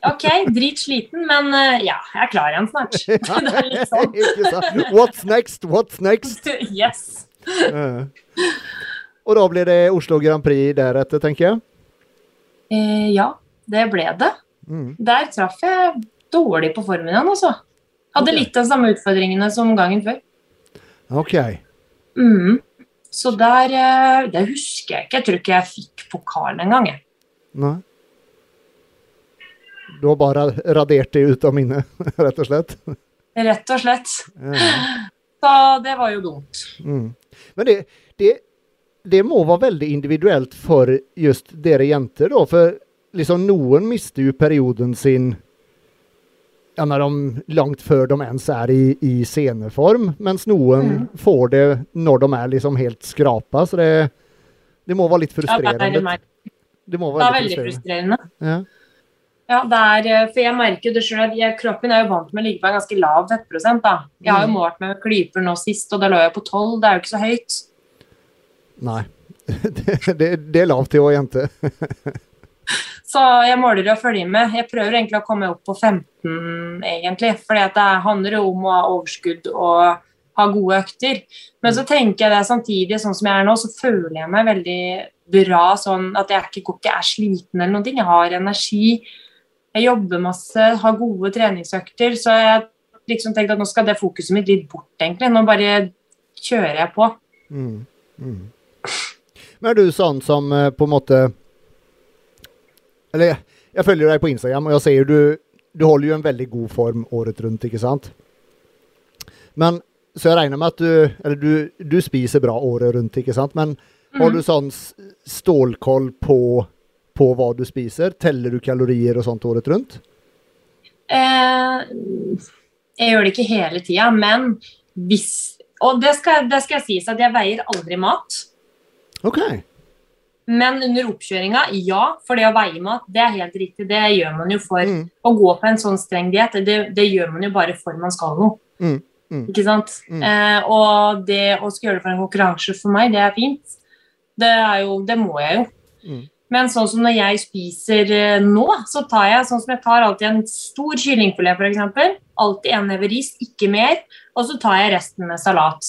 S2: OK, dritsliten, men eh, ja, jeg er klar igjen snart. litt sånn.
S1: What's next? What's next?
S2: Yes.
S1: Eh. Og da blir det Oslo Grand Prix deretter, tenker jeg.
S2: Eh, ja, det ble det.
S1: Mm.
S2: Der traff jeg dårlig på formen igjen, altså. Hadde
S1: okay.
S2: litt av de samme utfordringene som gangen før.
S1: OK.
S2: Mm. Så der eh, Det husker jeg ikke. Jeg tror ikke jeg fikk pokalen engang. jeg.
S1: Nei. Du har bare radert det ut av minnet, rett og slett?
S2: Rett og slett.
S1: Ja.
S2: Så det var jo dumt.
S1: Mm. Men det, det, det må være veldig individuelt for just dere jenter, da. For liksom noen mister jo perioden sin ja, når de, langt før de ens er i, i sceneform, mens noen
S2: Mm.
S1: får det når de er liksom helt skrapa. Så det, det må være litt
S2: Ja, det er,
S1: frustrerende.
S2: meg.
S1: Det må
S2: det er veldig
S1: frustrerende.
S2: frustrerende.
S1: Ja.
S2: Ja, det er, eh, for jeg merker jo det sjøl at jeg, kroppen er jo vant med å ligge på en ganske lav fettprosent. da. Jeg har jo
S1: Mm.
S2: målt med klyper nå sist, og da lå jeg på 12. Det er jo ikke så høyt.
S1: Nei. Det, det, det er lavt i år, jente.
S2: Så jeg måler og følger med. Jeg prøver egentlig å komme opp på 15, egentlig. For det handler jo om å ha overskudd og ha gode økter. Men så tenker jeg det samtidig, sånn som jeg er nå, så føler jeg meg veldig bra. Sånn at jeg ikke, ikke er sliten eller noen ting. Jeg har energi. Jeg jobber masse, har gode treningsøkter. Så jeg liksom tenkte at nå skal det fokuset mitt litt bort, egentlig. Nå bare kjører jeg på.
S1: Mm. Mm. Men er du sånn som eh, på en måte Eller jeg, følger deg på Instagram, og jeg ser du Du holder jo en veldig god form året rundt, ikke sant? Men Så jeg regner med at du Eller du, du spiser bra året rundt, ikke sant? Men har du sånn stålkoll på, på hva du spiser? Teller du kalorier og sånt året rundt?
S2: Eh, jeg gjør det ikke hele tida, men hvis Og det skal, det skal sies at jeg veier aldri mat.
S1: OK.
S2: Men under oppkjøringa, ja. For det å veie mat, det er helt riktig. Det gjør man jo for
S1: Mm.
S2: å gå på en sånn streng diett. Det, det gjør man jo bare for man skal noe.
S1: Mm, mm.
S2: Ikke sant?
S1: Mm.
S2: Eh, og det å skulle gjøre det for en konkurranse for meg, det er fint. Det, er jo, det må jeg jo.
S1: Mm.
S2: Men sånn som når jeg spiser eh, nå, så tar jeg sånn som jeg tar alltid en stor kyllingfilet f.eks. Alltid en neve ris, ikke mer. Og så tar jeg resten med salat.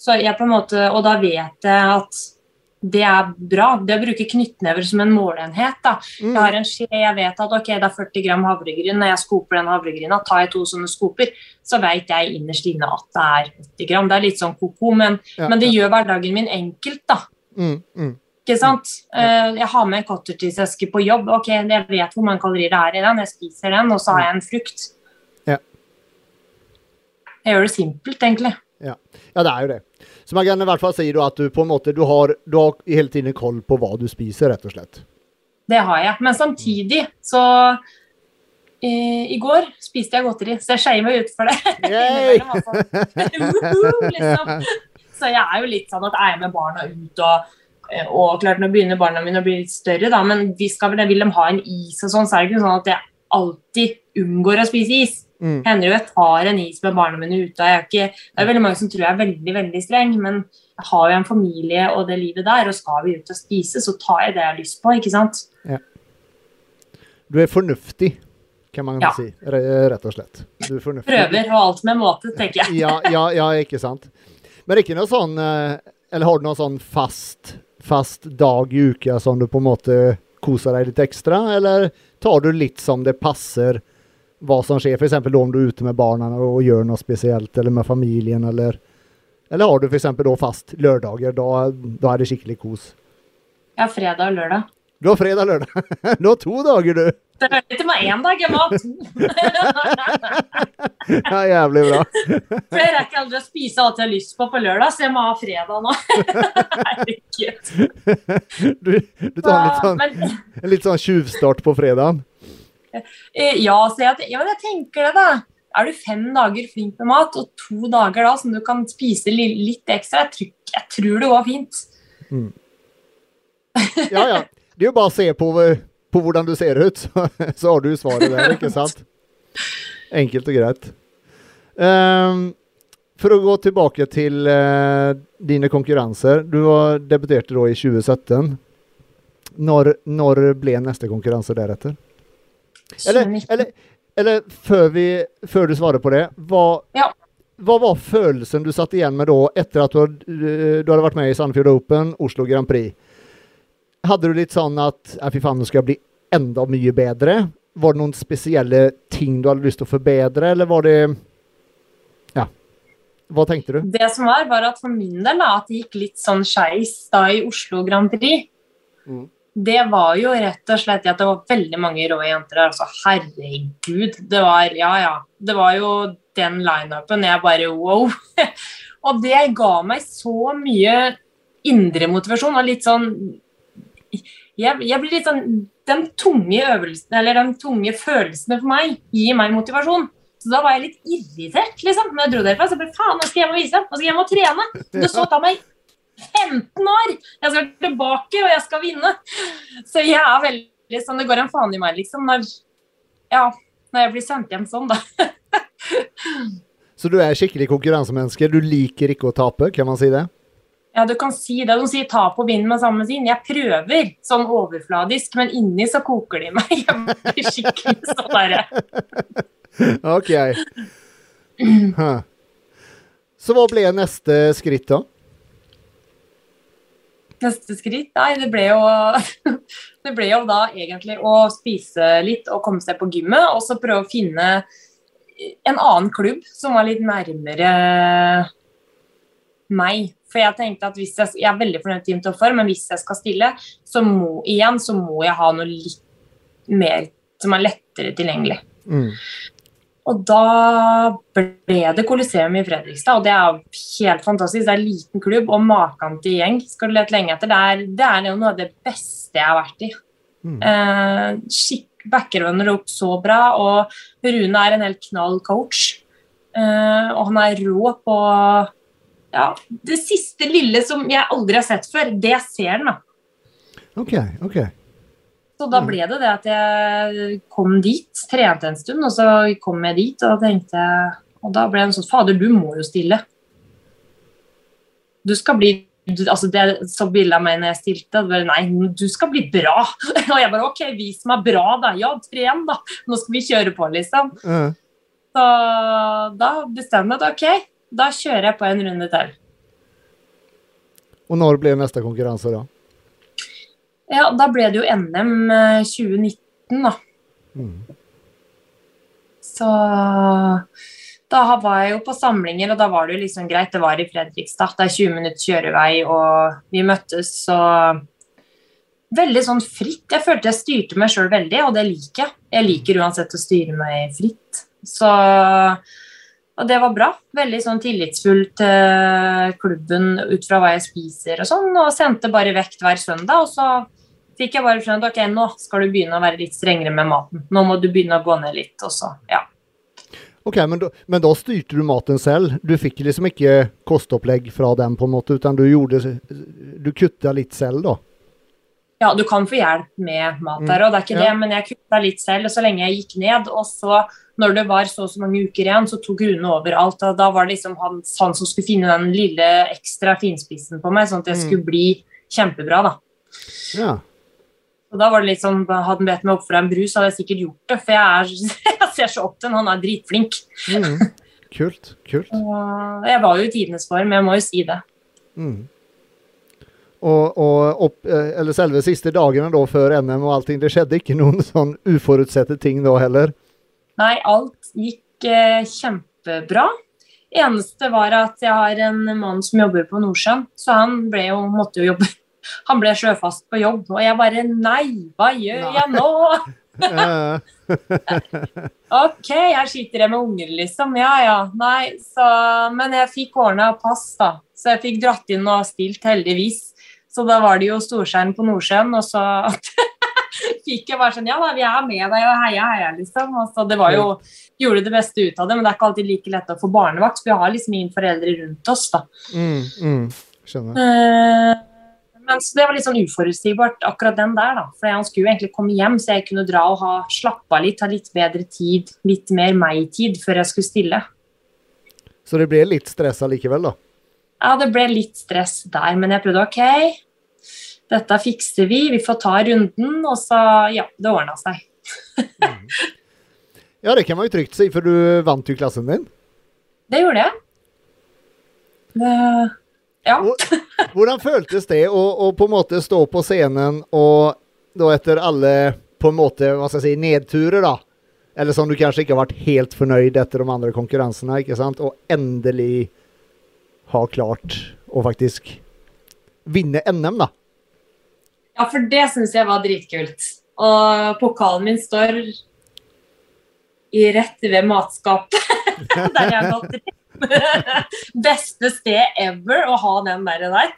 S2: Så jeg på en måte, Og da vet jeg at det er bra. Det å bruke knyttnever som en måleenhet. da.
S1: Mm.
S2: Jeg har en skje, jeg vet at ok, det er 40 gram havregryn. Når jeg skoper den havregryna, tar jeg to sånne skoper, så vet jeg innerst inne at det er 80 gram. Det er litt sånn ko-ko, men,
S1: Ja,
S2: men det
S1: ja.
S2: gjør hverdagen min enkelt, da.
S1: Mm, mm.
S2: Ikke sant? Ja. Jeg har med en cottage-eske på jobb. Ok, Jeg vet hvor mange kalorier det er i den, jeg spiser den, og så har jeg en frukt.
S1: Ja.
S2: Jeg gjør det simpelt, egentlig.
S1: Ja, det er jo det. Så man kan i hvert fall si at du på en måte du har, du har hele tiden koll på hva du spiser, rett og slett.
S2: Det har jeg. Men samtidig så eh, I går spiste jeg godteri, så jeg skeier meg ut for det. Liksom. Så jeg er jo litt sånn at er jeg med barna ut og eh, og klart Nå begynner barna mine å bli litt større, da, men de skal vil de ha en is og sånn, så er det ikke sånn at jeg alltid unngår å spise is.
S1: Mm.
S2: hender jo jeg tar en is med barna mine ute. Ikke, det er veldig mange som tror jeg er veldig veldig streng, men jeg har jo en familie og det livet der, og skal vi ut og spise, så tar jeg det jeg har lyst på. ikke sant?
S1: Du er fornuftig, kan man
S2: Ja.
S1: si. re- Rett og slett. Du er fornuftig.
S2: Prøver og alt med måte, tenker jeg.
S1: Ja, ja, ja, ikke sant. Men ikke noe sånn eh, Eller har du noen sånn fast, fast dag i uka som du på en måte koser deg litt ekstra, eller tar du litt som det passer hva som skjer, f.eks. om du er ute med barna og gjør noe spesielt, eller med familien, eller Eller har du f.eks. da fast lørdager, da, da er det skikkelig kos?
S2: Ja, fredag og lørdag.
S1: Du har fredag og lørdag. Du har to dager, du!
S2: Det er ikke meg én dag, jeg var to.
S1: Ja, jævlig bra.
S2: For jeg rekker aldri å spise alt jeg har lyst på på lørdag, så jeg må ha fredag nå. Herregud.
S1: Du, du tar en litt sånn, en litt sånn tjuvstart på fredagen.
S2: eh, ja, så jeg, ja, jeg tenker det, da. Er du fem dager flink med mat, og to dager da som du kan spise litt ekstra, jeg tror, jeg tror det går fint.
S1: Ja, ja. Det er jo bare å se på, på hvordan du ser ut, så, så har du svaret der, ikke sant? Enkelt og greit. Um, For å gå tilbake til uh, dine konkurranser. Du debuterte da i 2017. Når, når ble neste konkurranse deretter? Eller, eller, eller før, vi, før, du svarer på det, hva,
S2: ja.
S1: hva, var følelsen du satt igjen med da, etter at du, du hadde vært med i Sandefjord Open, Oslo Grand Prix? Hadde du litt sånn at fy faen, nå skal jeg bli enda mye bedre? Var det noen spesielle ting du hadde lyst til å forbedre, eller var det Ja. Hva tenkte du?
S2: Det som var, var at for min del da, at det gikk litt sånn skeis da i Oslo Grand Prix. Mm det var jo rett og slett at det var veldig mange rå jenter der. Altså, herregud. Det var Ja, ja. Det var jo den lineupen jeg bare wow. og det ga meg så mye indre motivasjon og litt sånn jeg, jeg, blir litt sånn Den tunge øvelsen, eller den tunge følelsene for meg gir meg motivasjon. Så da var jeg litt irritert, liksom. Når jeg dro derfra, så ble faen, nå skal jeg hjem og vise, nå skal jeg hjem og trene. Det så ta meg 15 år! Jeg skal tilbake, og jeg skal vinne. Så jeg er veldig sånn Det går en faen i meg, liksom, når, ja, når jeg blir sendt hjem sånn, da.
S1: Så du er skikkelig konkurransemenneske? Du liker ikke å tape, kan man si det?
S2: Ja, du kan si det. De sier 'ta på vinden med samme sin. Jeg prøver sånn overfladisk, men inni så koker de meg. Jeg blir skikkelig sånn derre.
S1: OK. Huh. Så hva ble neste skritt, da?
S2: neste skritt? Nei, det ble jo Det ble jo da egentlig å spise litt og komme seg på gymmet, og så prøve å finne en annen klubb som var litt nærmere meg. For jeg tenkte at hvis jeg, jeg er veldig fornøyd med Team Top men hvis jeg skal stille, så må igjen så må jeg ha noe litt mer som er lettere tilgjengelig. Mm. Og da ble det Coliseum i Fredrikstad, og det er helt fantastisk. Det er en liten klubb, og maken til gjeng skal du lete lenge etter. Det er, det er noe av det beste jeg har vært i. Mm. Eh, skikk, Backerunner opp så bra, og Rune er en helt knall coach. Eh, og han er rå på ja, det siste lille som jeg aldri har sett før. Det ser han, da.
S1: Ok, ok.
S2: Så da ble det det at jeg kom dit, trente en stund, og så kom jeg dit, og tenkte Og da ble det sånn Fader, du må jo stille. Du skal bli du, altså det så bildet av meg når jeg stilte. Bare, nei, du skal bli bra. Og jeg bare OK, vis meg bra, da. Ja, tren, da. Nå skal vi kjøre på, liksom. Mm. Så da bestemte jeg meg OK, da kjører jeg på en runde til.
S1: Og når blir neste konkurranse, da?
S2: Ja, da ble det jo NM 2019, eh, da. Mm. Så da var jeg jo på samlinger, og da var det jo liksom greit. Det var i Fredrikstad. Det er 20 minutter kjørevei, og vi møttes og Veldig sånn fritt. Jeg følte jeg styrte meg sjøl veldig, og det liker jeg. Jeg liker uansett å styre meg fritt. Så Og det var bra. Veldig sånn tillitsfull til klubben ut fra hva jeg spiser og sånn, og sendte bare vekt hver søndag. Og så fikk jeg bare skjønt ok, nå skal du begynne å være litt strengere med maten. Nå må du begynne å gå ned litt. Og så, ja.
S1: Ok, men da, men da, styrte du maten selv? Du fikk liksom ikke kostopplegg fra dem, på en måte, utan du gjorde Du kutta litt selv, da?
S2: Ja, du kan få hjelp med mat der, og det er ikke ja. det, men jeg kutta litt selv så lenge jeg gikk ned. Og så, når det var så og så mange uker igjen, så tok Rune over alt. Da var det liksom han, han som skulle finne den lille ekstra finspissen på meg, sånn at jeg mm. skulle bli kjempebra, da.
S1: Ja.
S2: Og da var det litt sånn, Hadde han bedt meg opp for en brus, hadde jeg sikkert gjort det. For jeg, er, jeg ser så opp til han, han er dritflink.
S1: Mm. Kult. kult.
S2: Og jeg var jo i tidenes form, jeg må jo si det.
S1: Mm. Og, og opp, eh, eller selve siste dagene da, før NM og allting, det skjedde ikke noen sånn uforutsette ting da heller?
S2: Nei, alt gikk eh, kjempebra. Eneste var at jeg har en mann som jobber på Nordsjøen, så han ble jo, måtte jo jobbe han ble sjøfast på jobb, og jeg bare Nei, hva gjør nei. jeg nå? OK, her sitter jeg med unger, liksom. Ja ja. Nei, så Men jeg fikk ordna pass, da. Så jeg fikk dratt inn og stilt, heldigvis. Så da var det jo storskjerm på Nordsjøen, og så fikk jeg bare sånn Ja da, vi er med deg, og heia, heia, liksom. Og så det var jo Gjorde det beste ut av det, men det er ikke alltid like lett å få barnevakt, vi har liksom ingen foreldre rundt oss, da.
S1: Mm, mm, skjønner.
S2: Uh, men det var litt sånn uforutsigbart, akkurat den der. da. For han skulle jo egentlig komme hjem, så jeg kunne dra og ha slappa litt, ha litt bedre tid, litt mer meg-tid, før jeg skulle stille.
S1: Så det ble litt stressa likevel, da?
S2: Ja, det ble litt stress der, men jeg prøvde OK. Dette fikser vi, vi får ta runden, og så Ja, det ordna seg.
S1: ja, det kan man jo trygt si, for du vant jo klassen din.
S2: Det gjorde jeg. Det, ja.
S1: Hvordan føltes det å, å, på en måte stå på scenen og da etter alle på en måte, hva skal jeg si, nedturer, da? Eller som du kanskje ikke har vært helt fornøyd etter de andre konkurransene, ikke sant? Og endelig ha klart å faktisk vinne NM, da.
S2: Ja, for det syns jeg var dritkult. Og pokalen min står i rett ved matskapet. der jeg har gått rett. Beste sted ever å ha den der. der.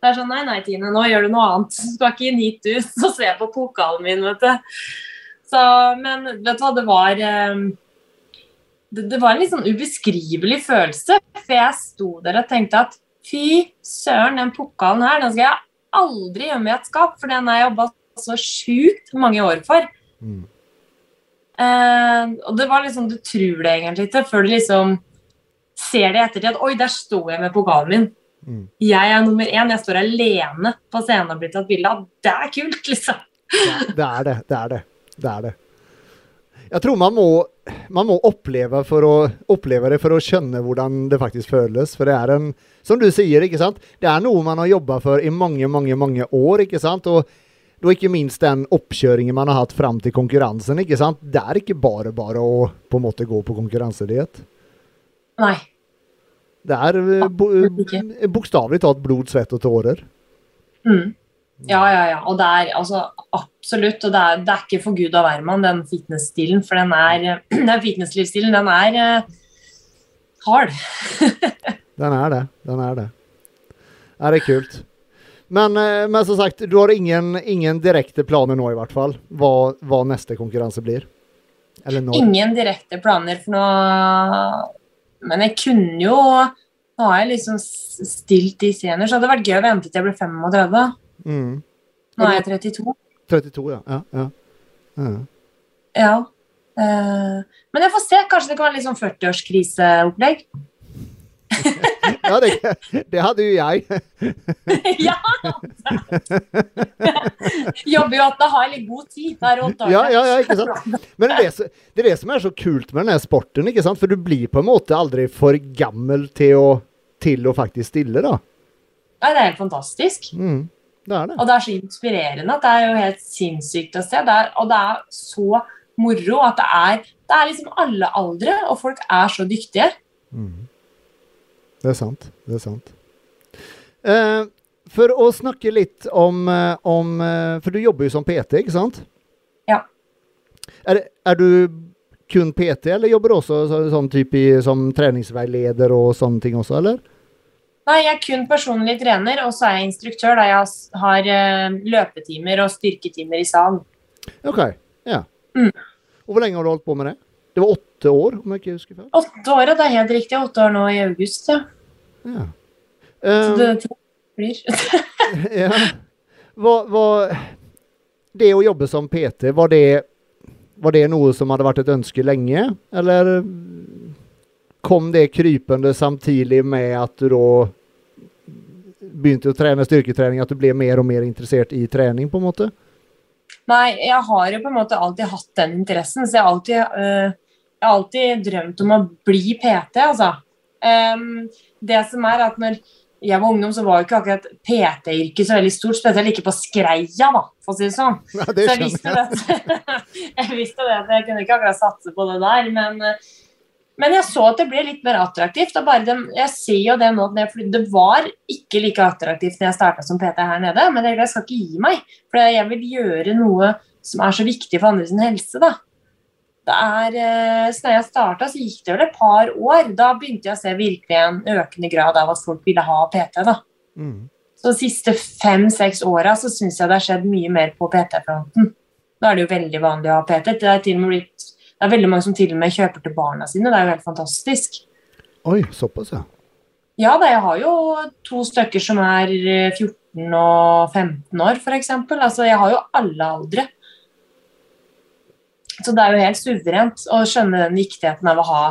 S2: Det er sånn Nei, nei, Tine, nå gjør du noe annet. Du skal ikke inn hit, du. Så se på pokalen min, vet du. Så, men vet du hva, det var ehm, det, det, var en litt sånn ubeskrivelig følelse. For jeg sto der og tenkte at fy søren, den pokalen her, den skal jeg aldri gjemme i et skap, for den har jeg jobba så sjukt mange år for. Mm. Uh, og det var liksom, Du tror det egentlig ikke før du liksom ser det i ettertid at oi, der står jeg med pokalen min. Mm. Jeg er nummer én. Jeg står alene på scenen og blir tatt bilde av. Det er kult, liksom.
S1: Ja, det er det. Det er det. Det er det. Jeg tror man må, man må oppleve, å, oppleve det for å skjønne hvordan det faktisk føles. For det er en Som du sier, ikke sant? Det er noe man har jobba for i mange, mange, mange år. ikke sant? Og da ikke minst den oppkjøringen man har hatt fram til konkurransen. ikke sant? Det er ikke bare bare å på en måte gå på konkurransediett.
S2: Nei.
S1: Det er bo bokstavelig talt blod, svett og tårer.
S2: Mm. Ja, ja, ja. Og det er altså absolutt. Og det er, det er ikke for gud og hvermann, den fitness-stilen. For den er Den fitness-livsstilen, den er uh, hard.
S1: den er det. Den er det. Er det kult. Men, uh, men som sagt, du har ingen, ingen, direkte planer nå, i hvert fall. Hva, hva neste konkurranse blir?
S2: Ingen direkte planer for noe Men jeg kunne jo Nå har jeg liksom stilt de senere, så det hadde vært gøy å vente til jeg ble 35. Mm. Nå er jeg 32.
S1: 32, ja. Ja. ja.
S2: Mm. ja. Uh, men jeg får se. Kanskje det kan være litt sånn 40-årskriseopplegg.
S1: ja, det, det, hadde jo jeg.
S2: ja! Jobber jo at da har jeg litt god tid. Er åtte år.
S1: Ja, ja, ja, ikke sant? Men det er, det, som er så kult med denne sporten, ikke sant? For du blir på en måte aldri for gammel til å, til å faktisk stille, da.
S2: Ja, det er helt fantastisk. Mm.
S1: Det er det.
S2: Og det er så inspirerende at det er jo helt sinnssykt å se. Det er, og det er så moro at det er, det er liksom alle aldre, og folk er så dyktige. Mm.
S1: Det er sant. Det er sant. Eh, for å snakke litt om, eh, om, eh, For du jobber jo som PT, ikke sant?
S2: Ja.
S1: Er, er du kun PT, eller jobber du også sånn type som treningsveileder og sånne ting også, eller?
S2: Nei, jeg er kun personlig trener, og så er jeg instruktør da jeg har uh, løpetimer og styrketimer i salen.
S1: OK. Ja. Mm. Og hvor lenge har du holdt på med det? Det var åtte år, om jeg ikke husker feil?
S2: Åtte år, det er helt riktig. Åtte år nå i august, ja. ja. Um, så det blir.
S1: ja. Hva, hva, Det å jobbe som PT, var det, var det noe som hadde vært et ønske lenge, eller kom det krypende samtidig med at du da begynte å trene styrketrening, at du ble mer og mer interessert i trening, på en måte?
S2: Nei, jeg har jo på en måte alltid hatt den interessen, så jeg har alltid, øh, jeg har alltid drømt om å bli PT, altså. Um, det som er at når jeg var ungdom, så var jo ikke akkurat PT-yrket så veldig stort, spesielt ikke på Skreia, da, for å si det sånn.
S1: Ja, det
S2: så jeg visste, det, jeg visste det at jeg kunne ikke akkurat satse på det der, men uh, men jeg så at det ble litt mer attraktivt. og det, Jeg ser jo det nå, det var ikke like attraktivt når jeg starta som PT her nede, men jeg skal ikke gi meg. For jeg vil gjøre noe som er så viktig for andre sin helse. da. Det er, eh, så når jeg starta, så gikk det vel et par år. Da begynte jeg å se virkelig en økende grad av at folk ville ha PT. da. Mm. Så de siste fem-seks åra så syns jeg det har skjedd mye mer på PT-fronten. Da er det jo veldig vanlig å ha PT. Det er til og med blitt det er veldig mange som til og med kjøper til barna sine. Det er jo helt fantastisk.
S1: Oi, såpass, ja.
S2: Ja, da, jeg har jo to stykker som er 14 eh, og 15 år, f.eks. Altså, jeg har jo alle aldre. Så det er jo helt suverent å skjønne den viktigheten av å ha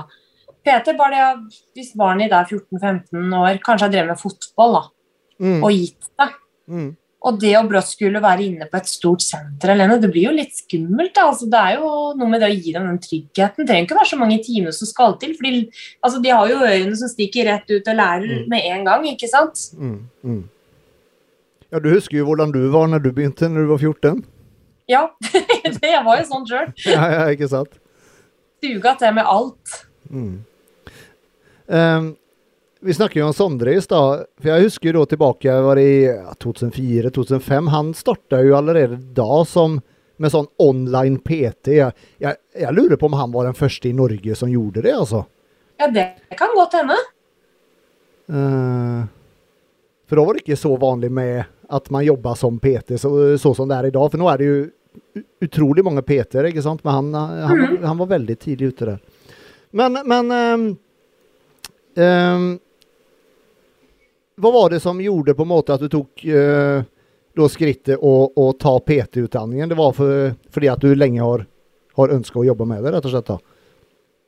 S2: Peter, bare det, hvis barnet er 14-15 år kanskje har drevet med fotball da,
S1: Mm.
S2: og gitt seg.
S1: Mm.
S2: Og det å brått skulle være inne på et stort senter alene, det blir jo litt skummelt. Altså, det er jo noe med det å gi dem den tryggheten. Det trenger ikke være så mange timer som skal til. fordi altså, De har jo ørene som stikker rett ut og lærer
S1: Mm.
S2: med en gang. ikke sant?
S1: Mm. Mm. Ja, du husker jo hvordan du var når du begynte når du var 14.
S2: Ja, det jeg var jo sånn sjøl.
S1: Ja, ja, ikke sant?
S2: Suga til med alt.
S1: Mm. Vi snakker jo om Sondre i stad. For jeg husker jo tilbake var i 2004-2005. Han starta jo allerede da som med sånn online PT. Jeg, jeg, jeg lurer på om han var den første i Norge som gjorde det, altså.
S2: Ja, det kan godt hende.
S1: Uh, for da var det ikke så vanlig med at man jobba som PT så, så som det er i dag. For nå er det jo utrolig mange PT-er, ikke sant? Men han, han,
S2: mm.
S1: han var veldig tidlig ute der. Men, men um, ehm, Hva var det som gjorde på en måte at du tok eh, da skrittet å, å ta PT-utdanningen? Det var for, fordi at du lenge har, har ønska å jobbe med det, rett og slett? da?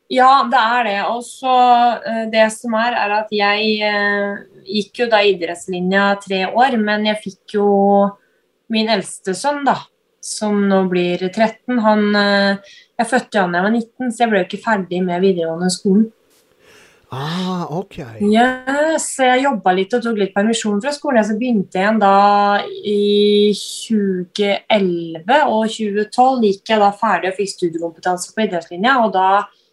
S2: Ja, det er det. Og så eh, det som er, er at jeg eh, gikk jo da idrettslinja tre år, men jeg fikk jo min eldste sønn, da, som nå blir 13. Han eh, Jeg fødte han da jeg var 19, så jeg ble jo ikke ferdig med videregående skolen.
S1: Ah, OK.
S2: Yes, jeg jobba litt og tok litt permisjon fra skolen. Så begynte jeg igjen da i 2011 og 2012 gikk jeg da ferdig og fikk studiekompetanse på idrettslinja. Og da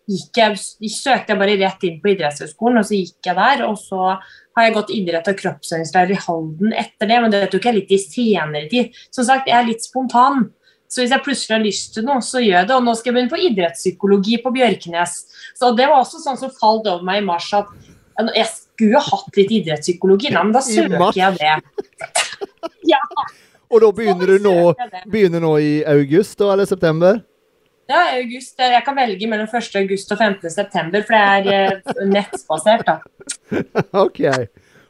S2: jeg, søkte jeg bare rett inn på idrettshøyskolen, og så gikk jeg der. Og så har jeg gått idrett- og kroppsøvingslærer i Halden etter det, men det tok jeg litt i senere tid. Som sagt, jeg er litt spontan. Så hvis jeg plutselig har lyst til noe, så gjør jeg det. Og nå skal jeg begynne på idrettspsykologi på Bjørknes. Så det var også sånn som falt over meg i mars at jeg skulle ha hatt litt idrettspsykologi. Nei, men da søker jeg det. ja,
S1: Og da begynner du nå, begynner nå i august da, eller september?
S2: Ja, august. Jeg kan velge mellom 1. august og 15. september, for det er eh, nettbasert. da.
S1: OK.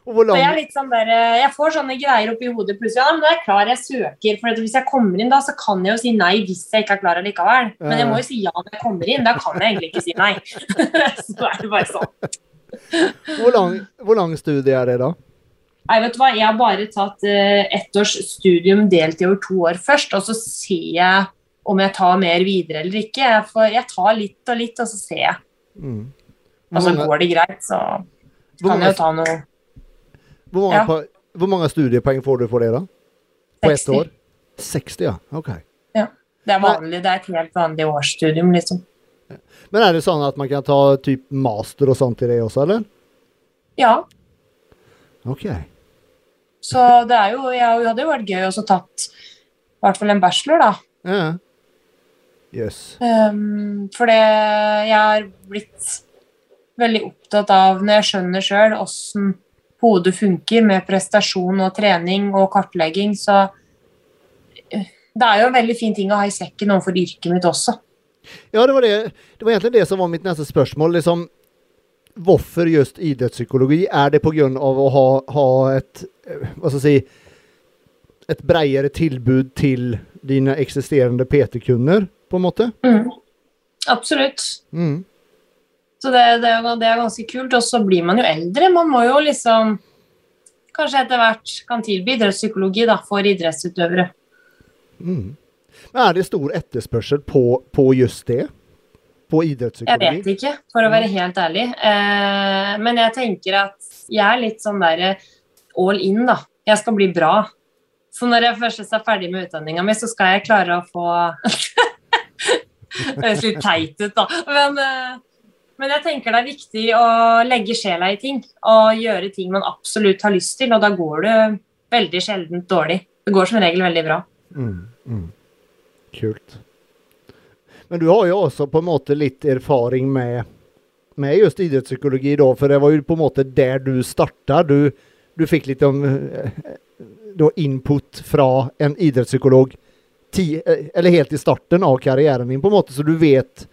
S1: Hvor
S2: Så jeg sånn der, eh, jeg får sånne greier oppi hodet plutselig. Ja, men da er jeg klar, jeg søker. For hvis jeg kommer inn da, så kan jeg jo si nei hvis jeg ikke er klar allikevel. Men jeg må jo si ja når jeg kommer inn. Da kan jeg egentlig ikke si nei. så er det bare sånn.
S1: hvor, lang, hvor lang studie er det, da?
S2: Nei, vet du hva, Jeg har bare tatt uh, ett års studium delt i over to år først, og så ser jeg om jeg tar mer videre eller ikke. Jeg, får, jeg tar litt og litt, og så ser jeg.
S1: Mm.
S2: Og så går det greit, så kan
S1: mange,
S2: jeg jo ta noe
S1: hvor mange,
S2: ja.
S1: hvor mange studiepoeng får du for det, da? På ett
S2: 60.
S1: år? 60, ja. OK.
S2: Det er vanlig, det er et helt vanlig årsstudium, liksom.
S1: Men er det sånn at man kan ta typ master og sånt i det også, eller?
S2: Ja,
S1: OK.
S2: så det er jo Jeg hadde jo vært gøy å tatt i hvert fall en bachelor, da.
S1: Ja. Yes.
S2: Um, for det jeg har blitt veldig opptatt av når jeg skjønner sjøl åssen hodet funker med prestasjon og trening og kartlegging, så eh, det er jo en veldig fin ting å ha i sekken overfor yrket mitt også.
S1: Ja, det var, det, det var egentlig det som var mitt neste spørsmål. Liksom, hvorfor just idrettspsykologi? Er det pga. å ha, ha et eh, hva skal jeg si, et bredere tilbud til dine eksisterende PT-kunder, på en måte?
S2: Mm. Absolutt.
S1: Mm.
S2: Så det, det, det er ganske kult. Og så blir man jo eldre. Man må jo liksom Kanskje etter hvert kan tilby idrettspsykologi da, for idrettsutøvere.
S1: Mm. Men er det stor etterspørsel på, på just det? På idrettspsykologi?
S2: Jeg vet ikke, for å være helt ærlig. Eh, men jeg tenker at jeg er litt sånn der all in, da. Jeg skal bli bra. Så når jeg først er ferdig med utdanninga mi, så skal jeg klare å få Det høres litt teit ut, da. Men, eh, men jeg tenker det er viktig å legge sjela i ting. Og gjøre ting man absolutt har lyst til, og da går det veldig sjeldent dårlig. Det går som regel veldig bra.
S1: Mm, mm. Kult. Men du har jo også på en måte litt erfaring med, med just idrettspsykologi da, for det var jo på en måte der du starta. Du, du fikk litt om, eh, da input fra en idrettspsykolog ti, eh, eller helt i starten av karrieren din, på en måte, så du vet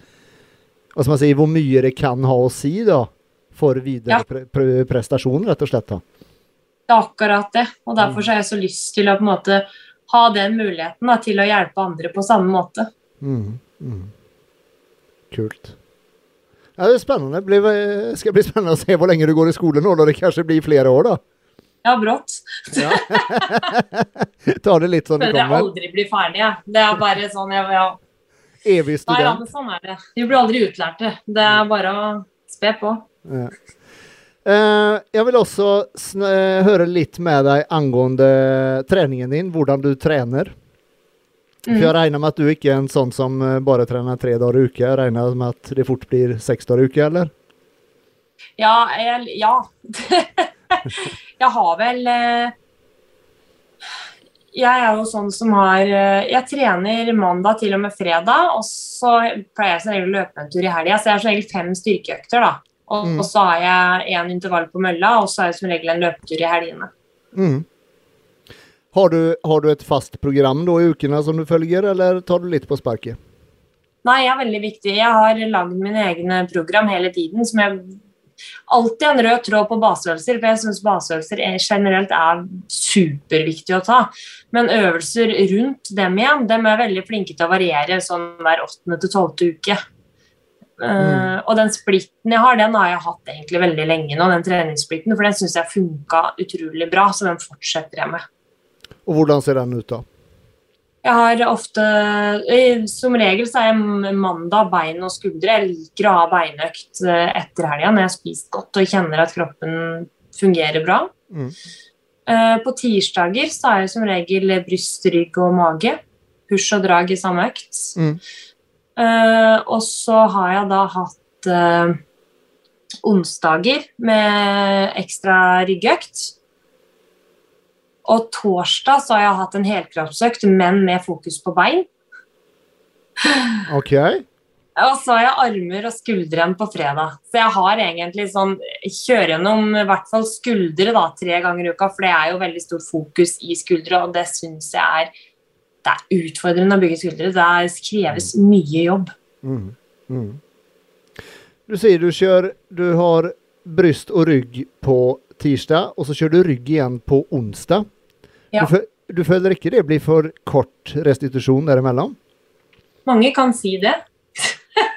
S1: hva skal man si, hvor mye det kan ha å si da, for videre
S2: Ja.
S1: pre pre prestasjon, rett og slett. da.
S2: Det er akkurat det. Og derfor så har jeg så lyst til å på en måte ha den muligheten da, til å hjelpe andre på samme måte.
S1: Mm, mm. Kult. Ja, det er spennende. Det blir, skal bli spennende å se hvor lenge du går i skole nå, da det kanskje blir flere år, da.
S2: Ja, brått.
S1: Ja. Ta det litt sånn det
S2: Føler jeg aldri blir ferdig, jeg. Det er bare sånn jeg, ja.
S1: Evig
S2: Nei, ja,
S1: student.
S2: men sånn er det. Vi blir aldri utlærte. Det er bare å spe på.
S1: Ja. Eh, jeg vil også eh, høre litt med deg angående treningen din, hvordan du trener. For jeg
S2: Mm.
S1: regner med at du ikke er en sånn som eh, bare trener tre dager i uke. Jeg regner med at det fort blir seks dager i uke, eller?
S2: Ja, jeg, ja. jeg har vel eh, Jeg er jo sånn som har eh, Jeg trener mandag til og med fredag, og så pleier jeg som regel å løpe en tur i helga. Så jeg har som regel fem styrkeøkter, da. Og,
S1: Mm.
S2: og så har jeg én intervall på mølla, og så har jeg som regel en løpetur i helgene.
S1: Mm. Har, du, har du et fast program da i ukene som du følger, eller tar du litt på sparket?
S2: Nei, jeg er veldig viktig. Jeg har lagd mine egne program hele tiden. som jeg Alltid en rød tråd på baseøvelser, for jeg syns baseøvelser er, generelt er superviktig å ta. Men øvelser rundt dem igjen, dem er veldig flinke til å variere sånn hver åttende til tolvte uke. Eh, og den splitten jeg har, den har jeg hatt egentlig veldig lenge nå, den treningssplitten, for den syns jeg funka utrolig bra, så den fortsetter jeg med.
S1: Og hvordan ser den ut, da?
S2: Jeg har ofte Som regel så er jeg mandag bein og skuldre. Jeg liker å ha beinøkt eh, etter helga når jeg har spist godt og kjenner at kroppen fungerer bra.
S1: Mm.
S2: Eh, På tirsdager så er jeg som regel bryst, rygg og mage. Push og drag i samme økt.
S1: Mm.
S2: Eh, Og så har jeg da hatt onsdager med ekstra ryggøkt. Og torsdag så har jeg hatt en helkroppsøkt, men med fokus på bein.
S1: OK.
S2: Og så har jeg armer og skuldre igjen på fredag. Så jeg har egentlig sånn Kjører gjennom i hvert fall skuldre da, tre ganger i uka, for det er jo veldig stort fokus i skuldre, og det syns jeg er det er utfordrende å bygge skuldre. Det kreves mye jobb.
S1: Mm. Mm. Du sier du kjører Du har bryst og rygg på tirsdag, og så kjører du rygg igjen på onsdag.
S2: Ja.
S1: Du, du føler ikke det blir for kort restitusjon derimellom?
S2: Mange kan si det.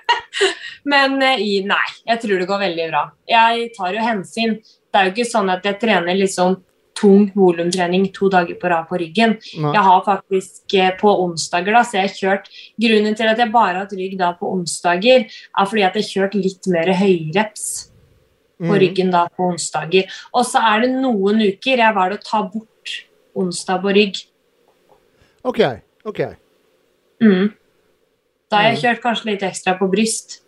S2: Men eh, i, nei, jeg tror det går veldig bra. Jeg tar jo hensyn. Det er jo ikke sånn at jeg trener liksom tung volumtrening to dager på rad på ryggen.
S1: Nei.
S2: Jeg har faktisk eh, på onsdager da, så jeg har kjørt Grunnen til at jeg bare har hatt rygg da på onsdager, er fordi at jeg har kjørt litt mer høyreps på
S1: Mm.
S2: ryggen da på onsdager. Og så er det noen uker jeg valgte å ta bort onsdag på rygg.
S1: OK. ok.
S2: Mm. Da har jeg
S1: Mm.
S2: kjørt kanskje litt ekstra på bryst.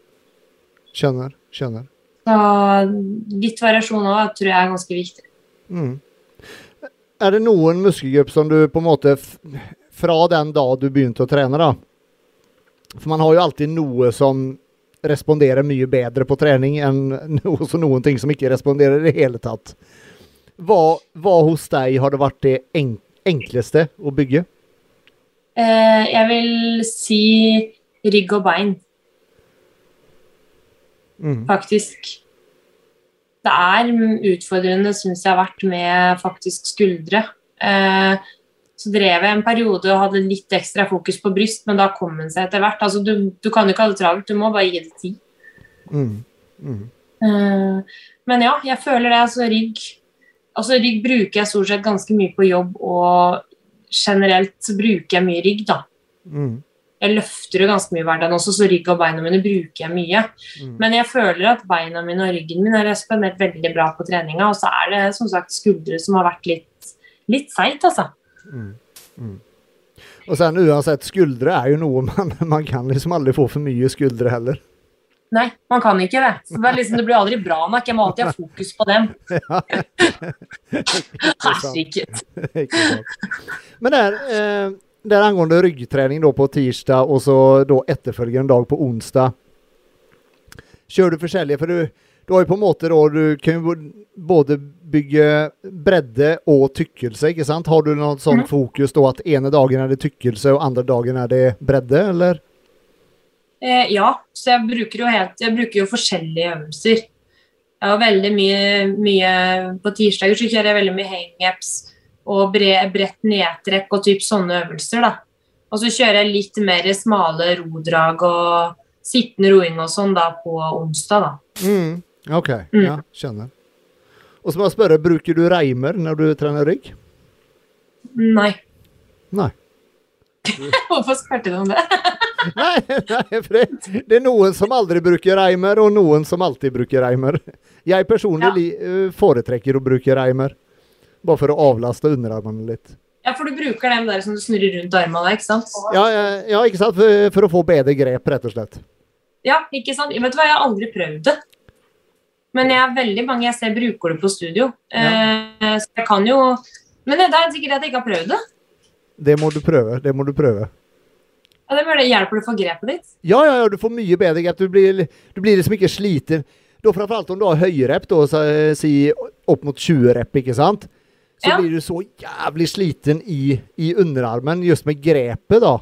S1: Skjønner. Skjønner.
S2: Så litt variasjon òg tror jeg er ganske viktig.
S1: Mm. Er det noen muskelgrupp som du på en måte Fra den dag du begynte å trene, da For man har jo alltid noe som responderer mye bedre på trening enn noe, noen ting som ikke responderer i det hele tatt. Hva, hva hos deg har det vært det en enkleste å bygge?
S2: Eh, jeg vil si rygg og bein,
S1: Mm.
S2: faktisk. Det er utfordrende, syns jeg, har vært med faktisk skuldre. Eh, så drev jeg en periode og hadde litt ekstra fokus på bryst, men da kom den seg etter hvert. Altså, du, du kan jo ikke ha det travelt, du må bare gi det tid.
S1: Mm. Mm.
S2: Uh, men ja, jeg føler det. Altså rygg Altså rygg bruker jeg stort sett ganske mye på jobb, og generelt så bruker jeg mye rygg, da.
S1: Mm.
S2: Jeg løfter jo ganske mye i hverdagen også, så rygg og beina mine bruker jeg mye.
S1: Mm.
S2: Men jeg føler at beina mine og ryggen min har respondert veldig bra på treninga, og så er det som sagt skuldre som har vært litt, litt seigt, altså.
S1: Mm. Mm. Og sen uansett, skuldre er jo noe man, man kan liksom aldri få for mye skuldre heller.
S2: Nei, man kan ikke det. Så det, liksom, det blir aldri bra nok. Jeg må alltid ha fokus på dem. Herregud.
S1: Men der, eh, der angående ryggtrening på tirsdag og så da etterfølgende dag på onsdag. Kjører du forskjellige? For du, du har jo på en måte da Du kan jo både bygge bredde og tykkelse, ikke sant? Har du noe sånn
S2: mm.
S1: fokus da at ene dagen er det tykkelse og andre dagen er det bredde, eller?
S2: Eh, ja, så jeg bruker jo helt Jeg bruker jo forskjellige øvelser. Jeg har veldig mye, mye På tirsdager så kjører jeg veldig mye hangups og bre, bredt nedtrekk og typ sånne øvelser, da. Og så kjører jeg litt mer smale rodrag og sittende roing og sånn da på onsdag, da.
S1: Mm. OK.
S2: Mm.
S1: Ja, skjønner. Og så må jeg spørre, bruker du reimer når du trener rygg?
S2: Nei.
S1: Nei.
S2: Hvorfor spurte du om det?
S1: Nei, nei for det, det er noen som aldri bruker reimer, og noen som alltid bruker reimer. Jeg personlig
S2: Ja.
S1: eh, foretrekker å bruke reimer. Bare for å avlaste underarmene litt.
S2: Ja, for du bruker dem der som du snurrer rundt armene, ikke sant?
S1: Ja, ja, ja ikke sant? For, for å få bedre grep, rett og slett.
S2: Ja, ikke sant? Vet du hva, jeg har aldri prøvd det. Men jeg er veldig mange jeg ser bruker det på studio. Eh, så jeg kan jo Men det er sikkert at jeg ikke har prøvd det.
S1: Det må du prøve. Det må du prøve.
S2: Ja, det det hjelper det for grepet ditt.
S1: Ja, ja, ja, du får mye bedre grep. Du blir, du blir liksom ikke sliten. Da Framfor alt om du har høyrepp, da, så, eh, si opp mot 20 rep, ikke sant? Så
S2: Ja.
S1: blir du så jævlig sliten i, i underarmen. Just med grepet, da,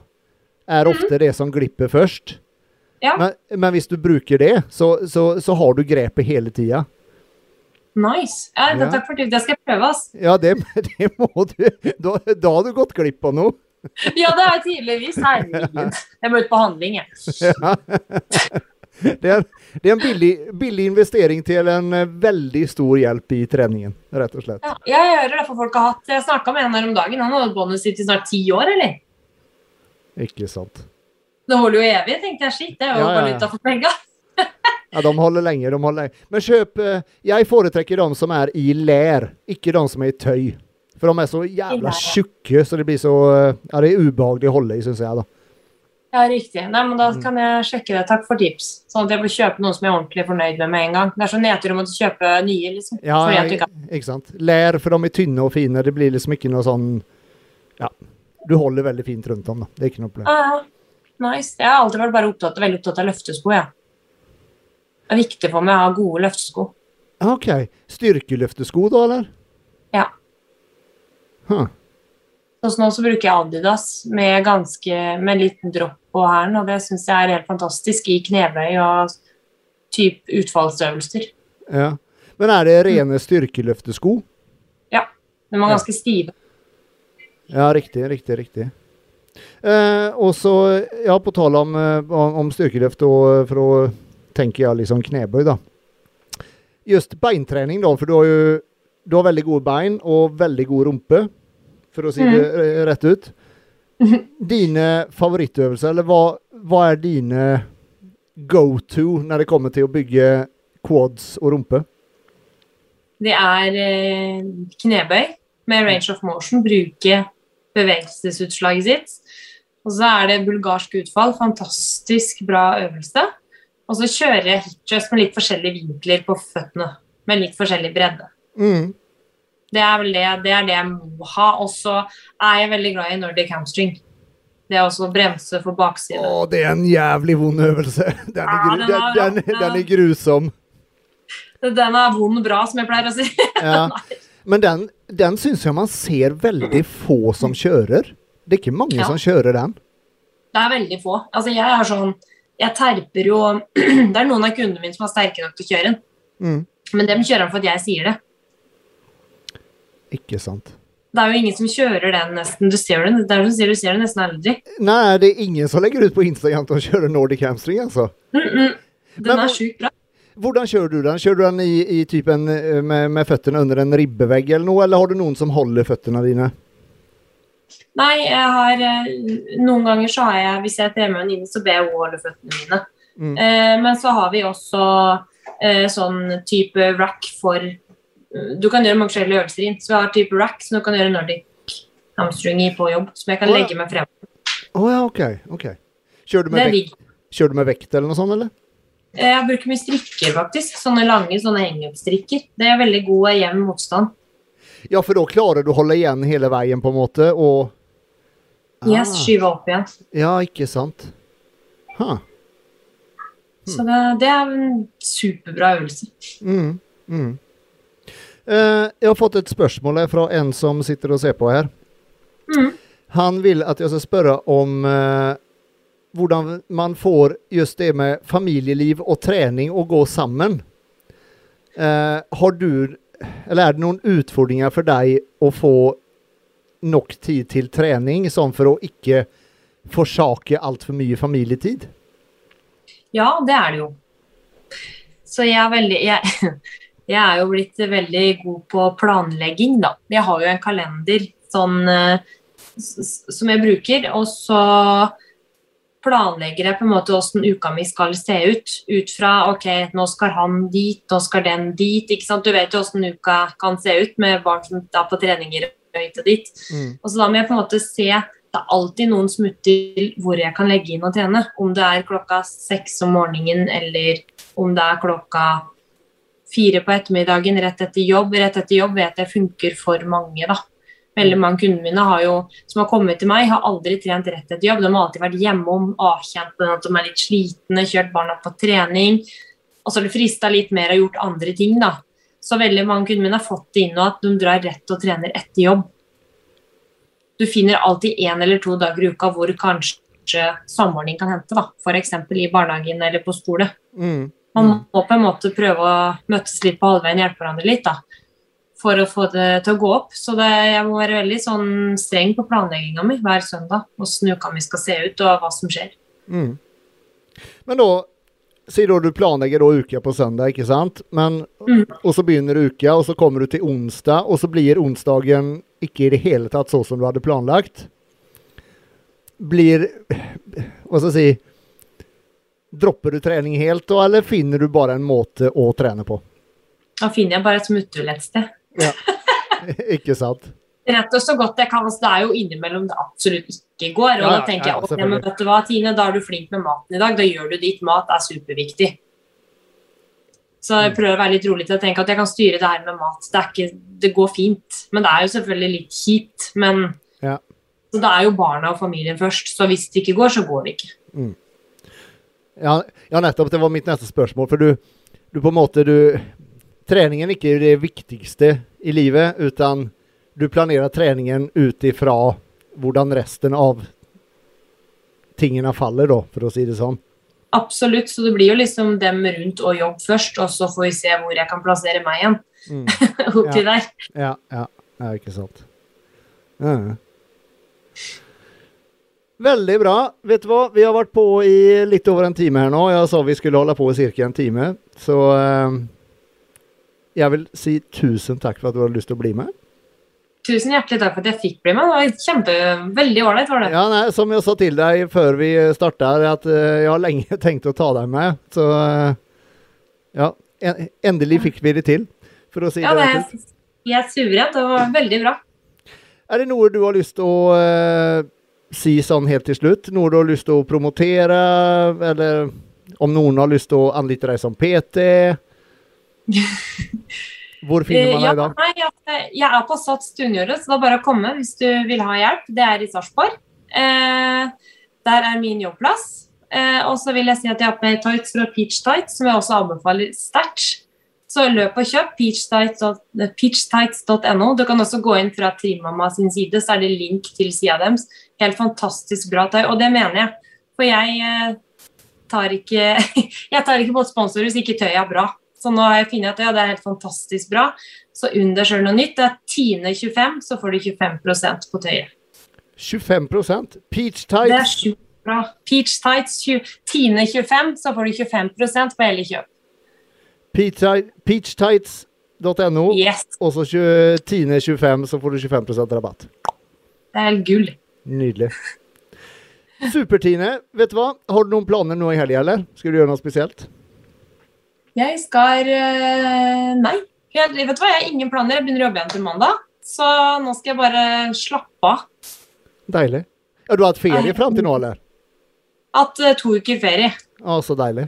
S1: er ofte det som glipper først.
S2: Ja.
S1: Men, men hvis du bruker det, så, så, så har du grepet hele tida.
S2: Nice. Ja,
S1: Ja.
S2: Takk for det. Det skal jeg prøve. ass.
S1: Ja, det, det må du. Da, da har du gått glipp av noe.
S2: Ja, det er tydeligvis. Herregud. Jeg må ut på handling, jeg.
S1: Det er, det er en billig, billig investering til en eh, veldig stor hjelp i treningen, rett og slett.
S2: Ja, jeg hører det for folk har hatt Jeg snakka med en her om dagen. Han har hatt båndet i snart ti år, eller?
S1: Ikke sant.
S2: Det holder jo evig, tenkte jeg. Shit, det er jo
S1: Ja, ja, ja.
S2: valuta for penga.
S1: Ja, de holder lenge. de holder lenge. Men kjøp eh, Jeg foretrekker de som er i lær, ikke de som er i tøy. For de er så jævla tjukke, så det blir så eh, Ja, det er ubehagelig å holde i, syns jeg, da.
S2: Ja, riktig. Nei, men. Da kan jeg sjekke det. Takk for tips. Sånn at jeg får kjøpe noe som jeg er ordentlig fornøyd med med en gang. Det er så nedtur å måtte kjøpe nye, liksom.
S1: Ja,
S2: ikke
S1: ikke sant. Lær, for de er tynne og fine. Det blir liksom ikke noe sånn Ja. Du holder veldig fint rundt dem, da. Det er ikke noe problem.
S2: Ah, nice. Jeg har alltid vært bare opptatt, veldig opptatt av løftesko, jeg. Det er viktig for meg å ha gode løftesko.
S1: OK. Styrkeløftesko, da, eller?
S2: Ja.
S1: Huh.
S2: Sånn nå så bruker jeg Adidas med ganske med en liten dropp på hælen, og det syns jeg er helt fantastisk i knebøy og type utfallsøvelser.
S1: Ja. Men er det rene styrkeløftesko? Ja.
S2: De var
S1: Ja.
S2: ganske stive.
S1: Ja, riktig, riktig, riktig. Eh, og så, ja, på tale om, eh, om styrkeløft, og for å tenke jeg liksom knebøy, da. Just beintrening, da, for du har jo du har veldig gode bein og veldig god rumpe, for å si det eh, rett ut. Dine favorittøvelser, eller hva, hva er dine go to når det kommer til å bygge quads og rumpe?
S2: Det er eh, knebøy med range of motion, bruke bevegelsesutslaget sitt. Og så er det bulgarsk utfall, fantastisk bra øvelse. Og så kjører jeg hitchers med litt forskjellige vinkler på føttene, med litt forskjellig bredde.
S1: Mm.
S2: Det er vel det, det er det jeg må ha. Og så er jeg veldig glad i Nordic hamstring. Det er også å bremse for bakside.
S1: Å, det er en jævlig vond øvelse. Den er,
S2: Ja, den, er-
S1: den,
S2: den,
S1: den er grusom.
S2: Den er vond bra, som jeg pleier å si.
S1: Ja. Men den, den syns jeg man ser veldig få som kjører. Det er ikke mange
S2: Ja.
S1: som kjører den.
S2: Det er veldig få. Altså, jeg er sånn Jeg terper jo Det er noen av kundene mine som er sterke nok til å kjøre den.
S1: Mm.
S2: Men dem kjører den for at jeg sier det.
S1: Ikke sant.
S2: Det er jo ingen som kjører den nesten. Du ser den, det er som sier, du ser den nesten aldri.
S1: Nei, det er ingen som legger ut på Instagram at de kjører Nordic hamstring, altså.
S2: Mm -mm. Den
S1: Men
S2: er sjukt bra.
S1: Hvordan kjører du den? Kjører du den i, i typen eh, med, med føttene under en ribbevegg eller noe, eller har du noen som holder føttene dine?
S2: Nei, jeg har eh, Noen ganger så har jeg Hvis jeg trener med en venninne, så ber jeg henne holde føttene mine.
S1: Mm.
S2: Eh, men så har vi også eh, sånn type rack for eh, Du kan gjøre mange forskjellige øvelser inn. Så vi har type rack som du kan gjøre Nordic hamstring i på jobb, som jeg kan
S1: oh, ja.
S2: legge meg frem.
S1: Å ja, OK. ok. Kjører du, med vekt, kjører du med vekt eller noe sånt, eller?
S2: Eh, Jeg bruker mye strikker, faktisk. Sånne lange sånne henge-opp-strikker. Det er veldig god jevn motstand.
S1: Ja, for da klarer du å holde igjen hele veien, på en måte, og
S2: Yes,
S1: Ah,
S2: skyve opp igjen.
S1: Ja, ikke sant. Huh.
S2: Så det, det er en superbra øvelse.
S1: Mm, mm. Uh, jeg har fått et spørsmål fra en som sitter og ser på her.
S2: Mm.
S1: Han vil at jeg skal spørre om uh, hvordan man får just det med familieliv og trening å gå sammen. Uh, har du, eller er det noen utfordringer for deg å få nok tid til trening, sånn for å ikke forsake altfor mye familietid?
S2: Ja, det er det jo. Så jeg er veldig jeg, jeg, er jo blitt veldig god på planlegging, da. Jeg har jo en kalender sånn eh, som jeg bruker, og så planlegger jeg på en måte hvordan uka mi skal se ut. Ut fra ok, nå skal han dit, nå skal den dit. ikke sant? Du vet jo hvordan uka kan se ut med barn som er på treninger og hit og dit. Mm. Og så da må jeg på en måte se det er alltid noen smutter hvor jeg kan legge inn og trene. Om det er klokka seks om morgenen, eller om det er klokka fire på ettermiddagen rett etter jobb. Rett etter jobb vet jeg funker for mange, da. Veldig mange kundene mine har jo, som har kommet til meg, har aldri trent rett etter jobb. De har alltid vært hjemom, avkjent med at de er litt slitne, kjørt barna på trening. Og så har det frista litt mer og gjort andre ting, da. Så veldig mange kundene mine har fått det inn nå at de drar rett og trener etter jobb. Du finner alltid én eller to dager i uka hvor kanskje samordning kan hente, da. F.eks. i barnehagen eller på skole. Mm. Man må på en måte prøve å møtes litt på halvveien, hjelpe hverandre litt. da for å få det til å gå opp. Så det, jeg må være veldig sånn streng på planlegginga mi hver søndag. Hvordan uka mi skal se ut, og hva som skjer. Mm.
S1: Men da sier du du planlegger da uka på søndag, ikke sant? Men, mm. Og så begynner uka, og så kommer du til onsdag, og så blir onsdagen ikke i det hele tatt sånn som du hadde planlagt. Blir Hva skal jeg si Dropper du trening helt, da, eller finner du bare en måte å trene på?
S2: Da finner jeg bare et smutthull et sted. Ja,
S1: ikke sant.
S2: Rett og så godt jeg kan. Altså, det er jo innimellom det absolutt ikke går. Og ja, da tenker jeg ja, men vet du hva, Tine, da er du flink med maten i dag. Da gjør du ditt. Mat er superviktig. Så jeg mm. prøver å være litt rolig til å tenke at jeg kan styre det her med mat. Det, ikke, det går fint. Men det er jo selvfølgelig litt kjipt. Men ja. så det er jo barna og familien først. Så hvis det ikke går, så går det ikke. Mm.
S1: Ja, ja, nettopp. Det var mitt neste spørsmål. For du, du på en måte du treningen ikke er det viktigste i livet, utan du planerer treningen ut ifra hvordan resten av tingene faller, da, for å si det sånn.
S2: Absolutt, så det blir jo liksom dem rundt og jobb først, og så får vi se hvor jeg kan plassere meg igjen. Mm. Oppi
S1: ja.
S2: der.
S1: Ja, ja, ja, ikke sant. Ja. Veldig bra. Vet du hva, vi har vært på i litt over en time her nå. Jeg sa vi skulle holde på i ca. en time, så uh, jeg vil si tusen takk for at du hadde lyst til å bli med.
S2: Tusen hjertelig takk for at jeg fikk bli med. Det var kjempe, veldig ålreit. var det.
S1: Ja, nei, Som jeg sa til deg før vi starta, at uh, jeg har lenge tenkt å ta deg med. Så uh, ja, endelig fikk vi det til, for å si
S2: ja,
S1: det
S2: rett ut. Jeg er suverent. Det var veldig bra.
S1: Er det noe du har lyst til å uh, si sånn helt til slutt? Noe du har lyst til å promotere, eller om noen har lyst til å anlite deg som PT? Hvor finner man deg da?
S2: Ja, jeg er på Sats Tungjordet, så det er bare å komme hvis du vil ha hjelp. Det er i Sarpsborg. Eh, der er min jobbplass. Eh, og så vil jeg si at jeg har på meg tights fra Peach Tights, som jeg også anbefaler sterkt. Så løp og kjøp peachtights.no. Du kan også gå inn fra Trimamma sin side, så er det link til sida deres. Helt fantastisk bra tøy, og det mener jeg. For jeg eh, tar ikke jeg tar ikke på sponsorer hvis ikke tøyet er bra. Så nå har jeg funnet at ja, det er helt fantastisk bra. Så under sjøl noe nytt. Det er Tine25, så får du 25 på tøyet.
S1: 25% Peach Tights?
S2: Det er sjukt bra. Peach Tights Tine25, så får du 25% på hele kjøp.
S1: Peachtights.no, yes. og så Tine25, så får du 25% rabatt.
S2: Det er gull.
S1: Nydelig. Super-Tine. Vet du hva? Har du noen planer nå i helga, eller? Skal du gjøre noe spesielt?
S2: Jeg skal eh, Nei. Jeg, vet du hva, jeg har ingen planer. Jeg begynner å jobbe igjen til mandag. Så nå skal jeg bare slappe av.
S1: Deilig. Ja, du har hatt ferie fram til nå, eller?
S2: Hatt uh, to uker ferie.
S1: Å, så deilig.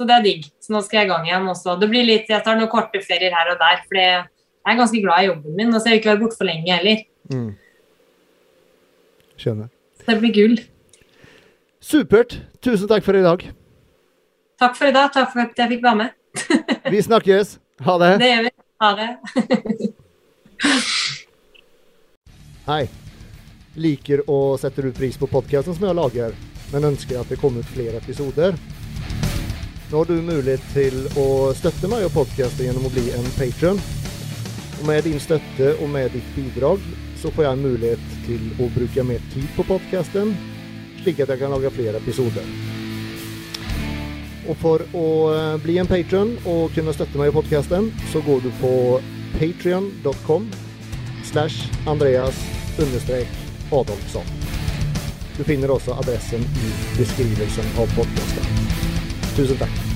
S2: Så det er digg. Så nå skal jeg i gang igjen også. Det blir litt, Jeg tar noen korte ferier her og der, for jeg er ganske glad i jobben min. Og så jeg vil ikke være borte for lenge heller. Mm.
S1: Skjønner.
S2: Så det blir gull.
S1: Supert. Tusen takk for i dag.
S2: Takk for i dag. Takk for at jeg fikk være med.
S1: vi snakkes. Ha det.
S2: Det gjør vi. Ha det.
S1: Hei. Liker og setter ut pris på podkasten som jeg lager, men ønsker at det kommer ut flere episoder. Nå har du mulighet til å støtte meg og podkasten gjennom å bli en patron. Og med din støtte og med ditt bidrag så får jeg mulighet til å bruke mer tid på podkasten, slik at jeg kan lage flere episoder. Og for å eh, bli en patron og kunne støtte meg i podkasten, så går du på patrion.com slash Andreas understrek Adolfsson. Du finner også adressen i beskrivelsen av podkasten. Tusen takk.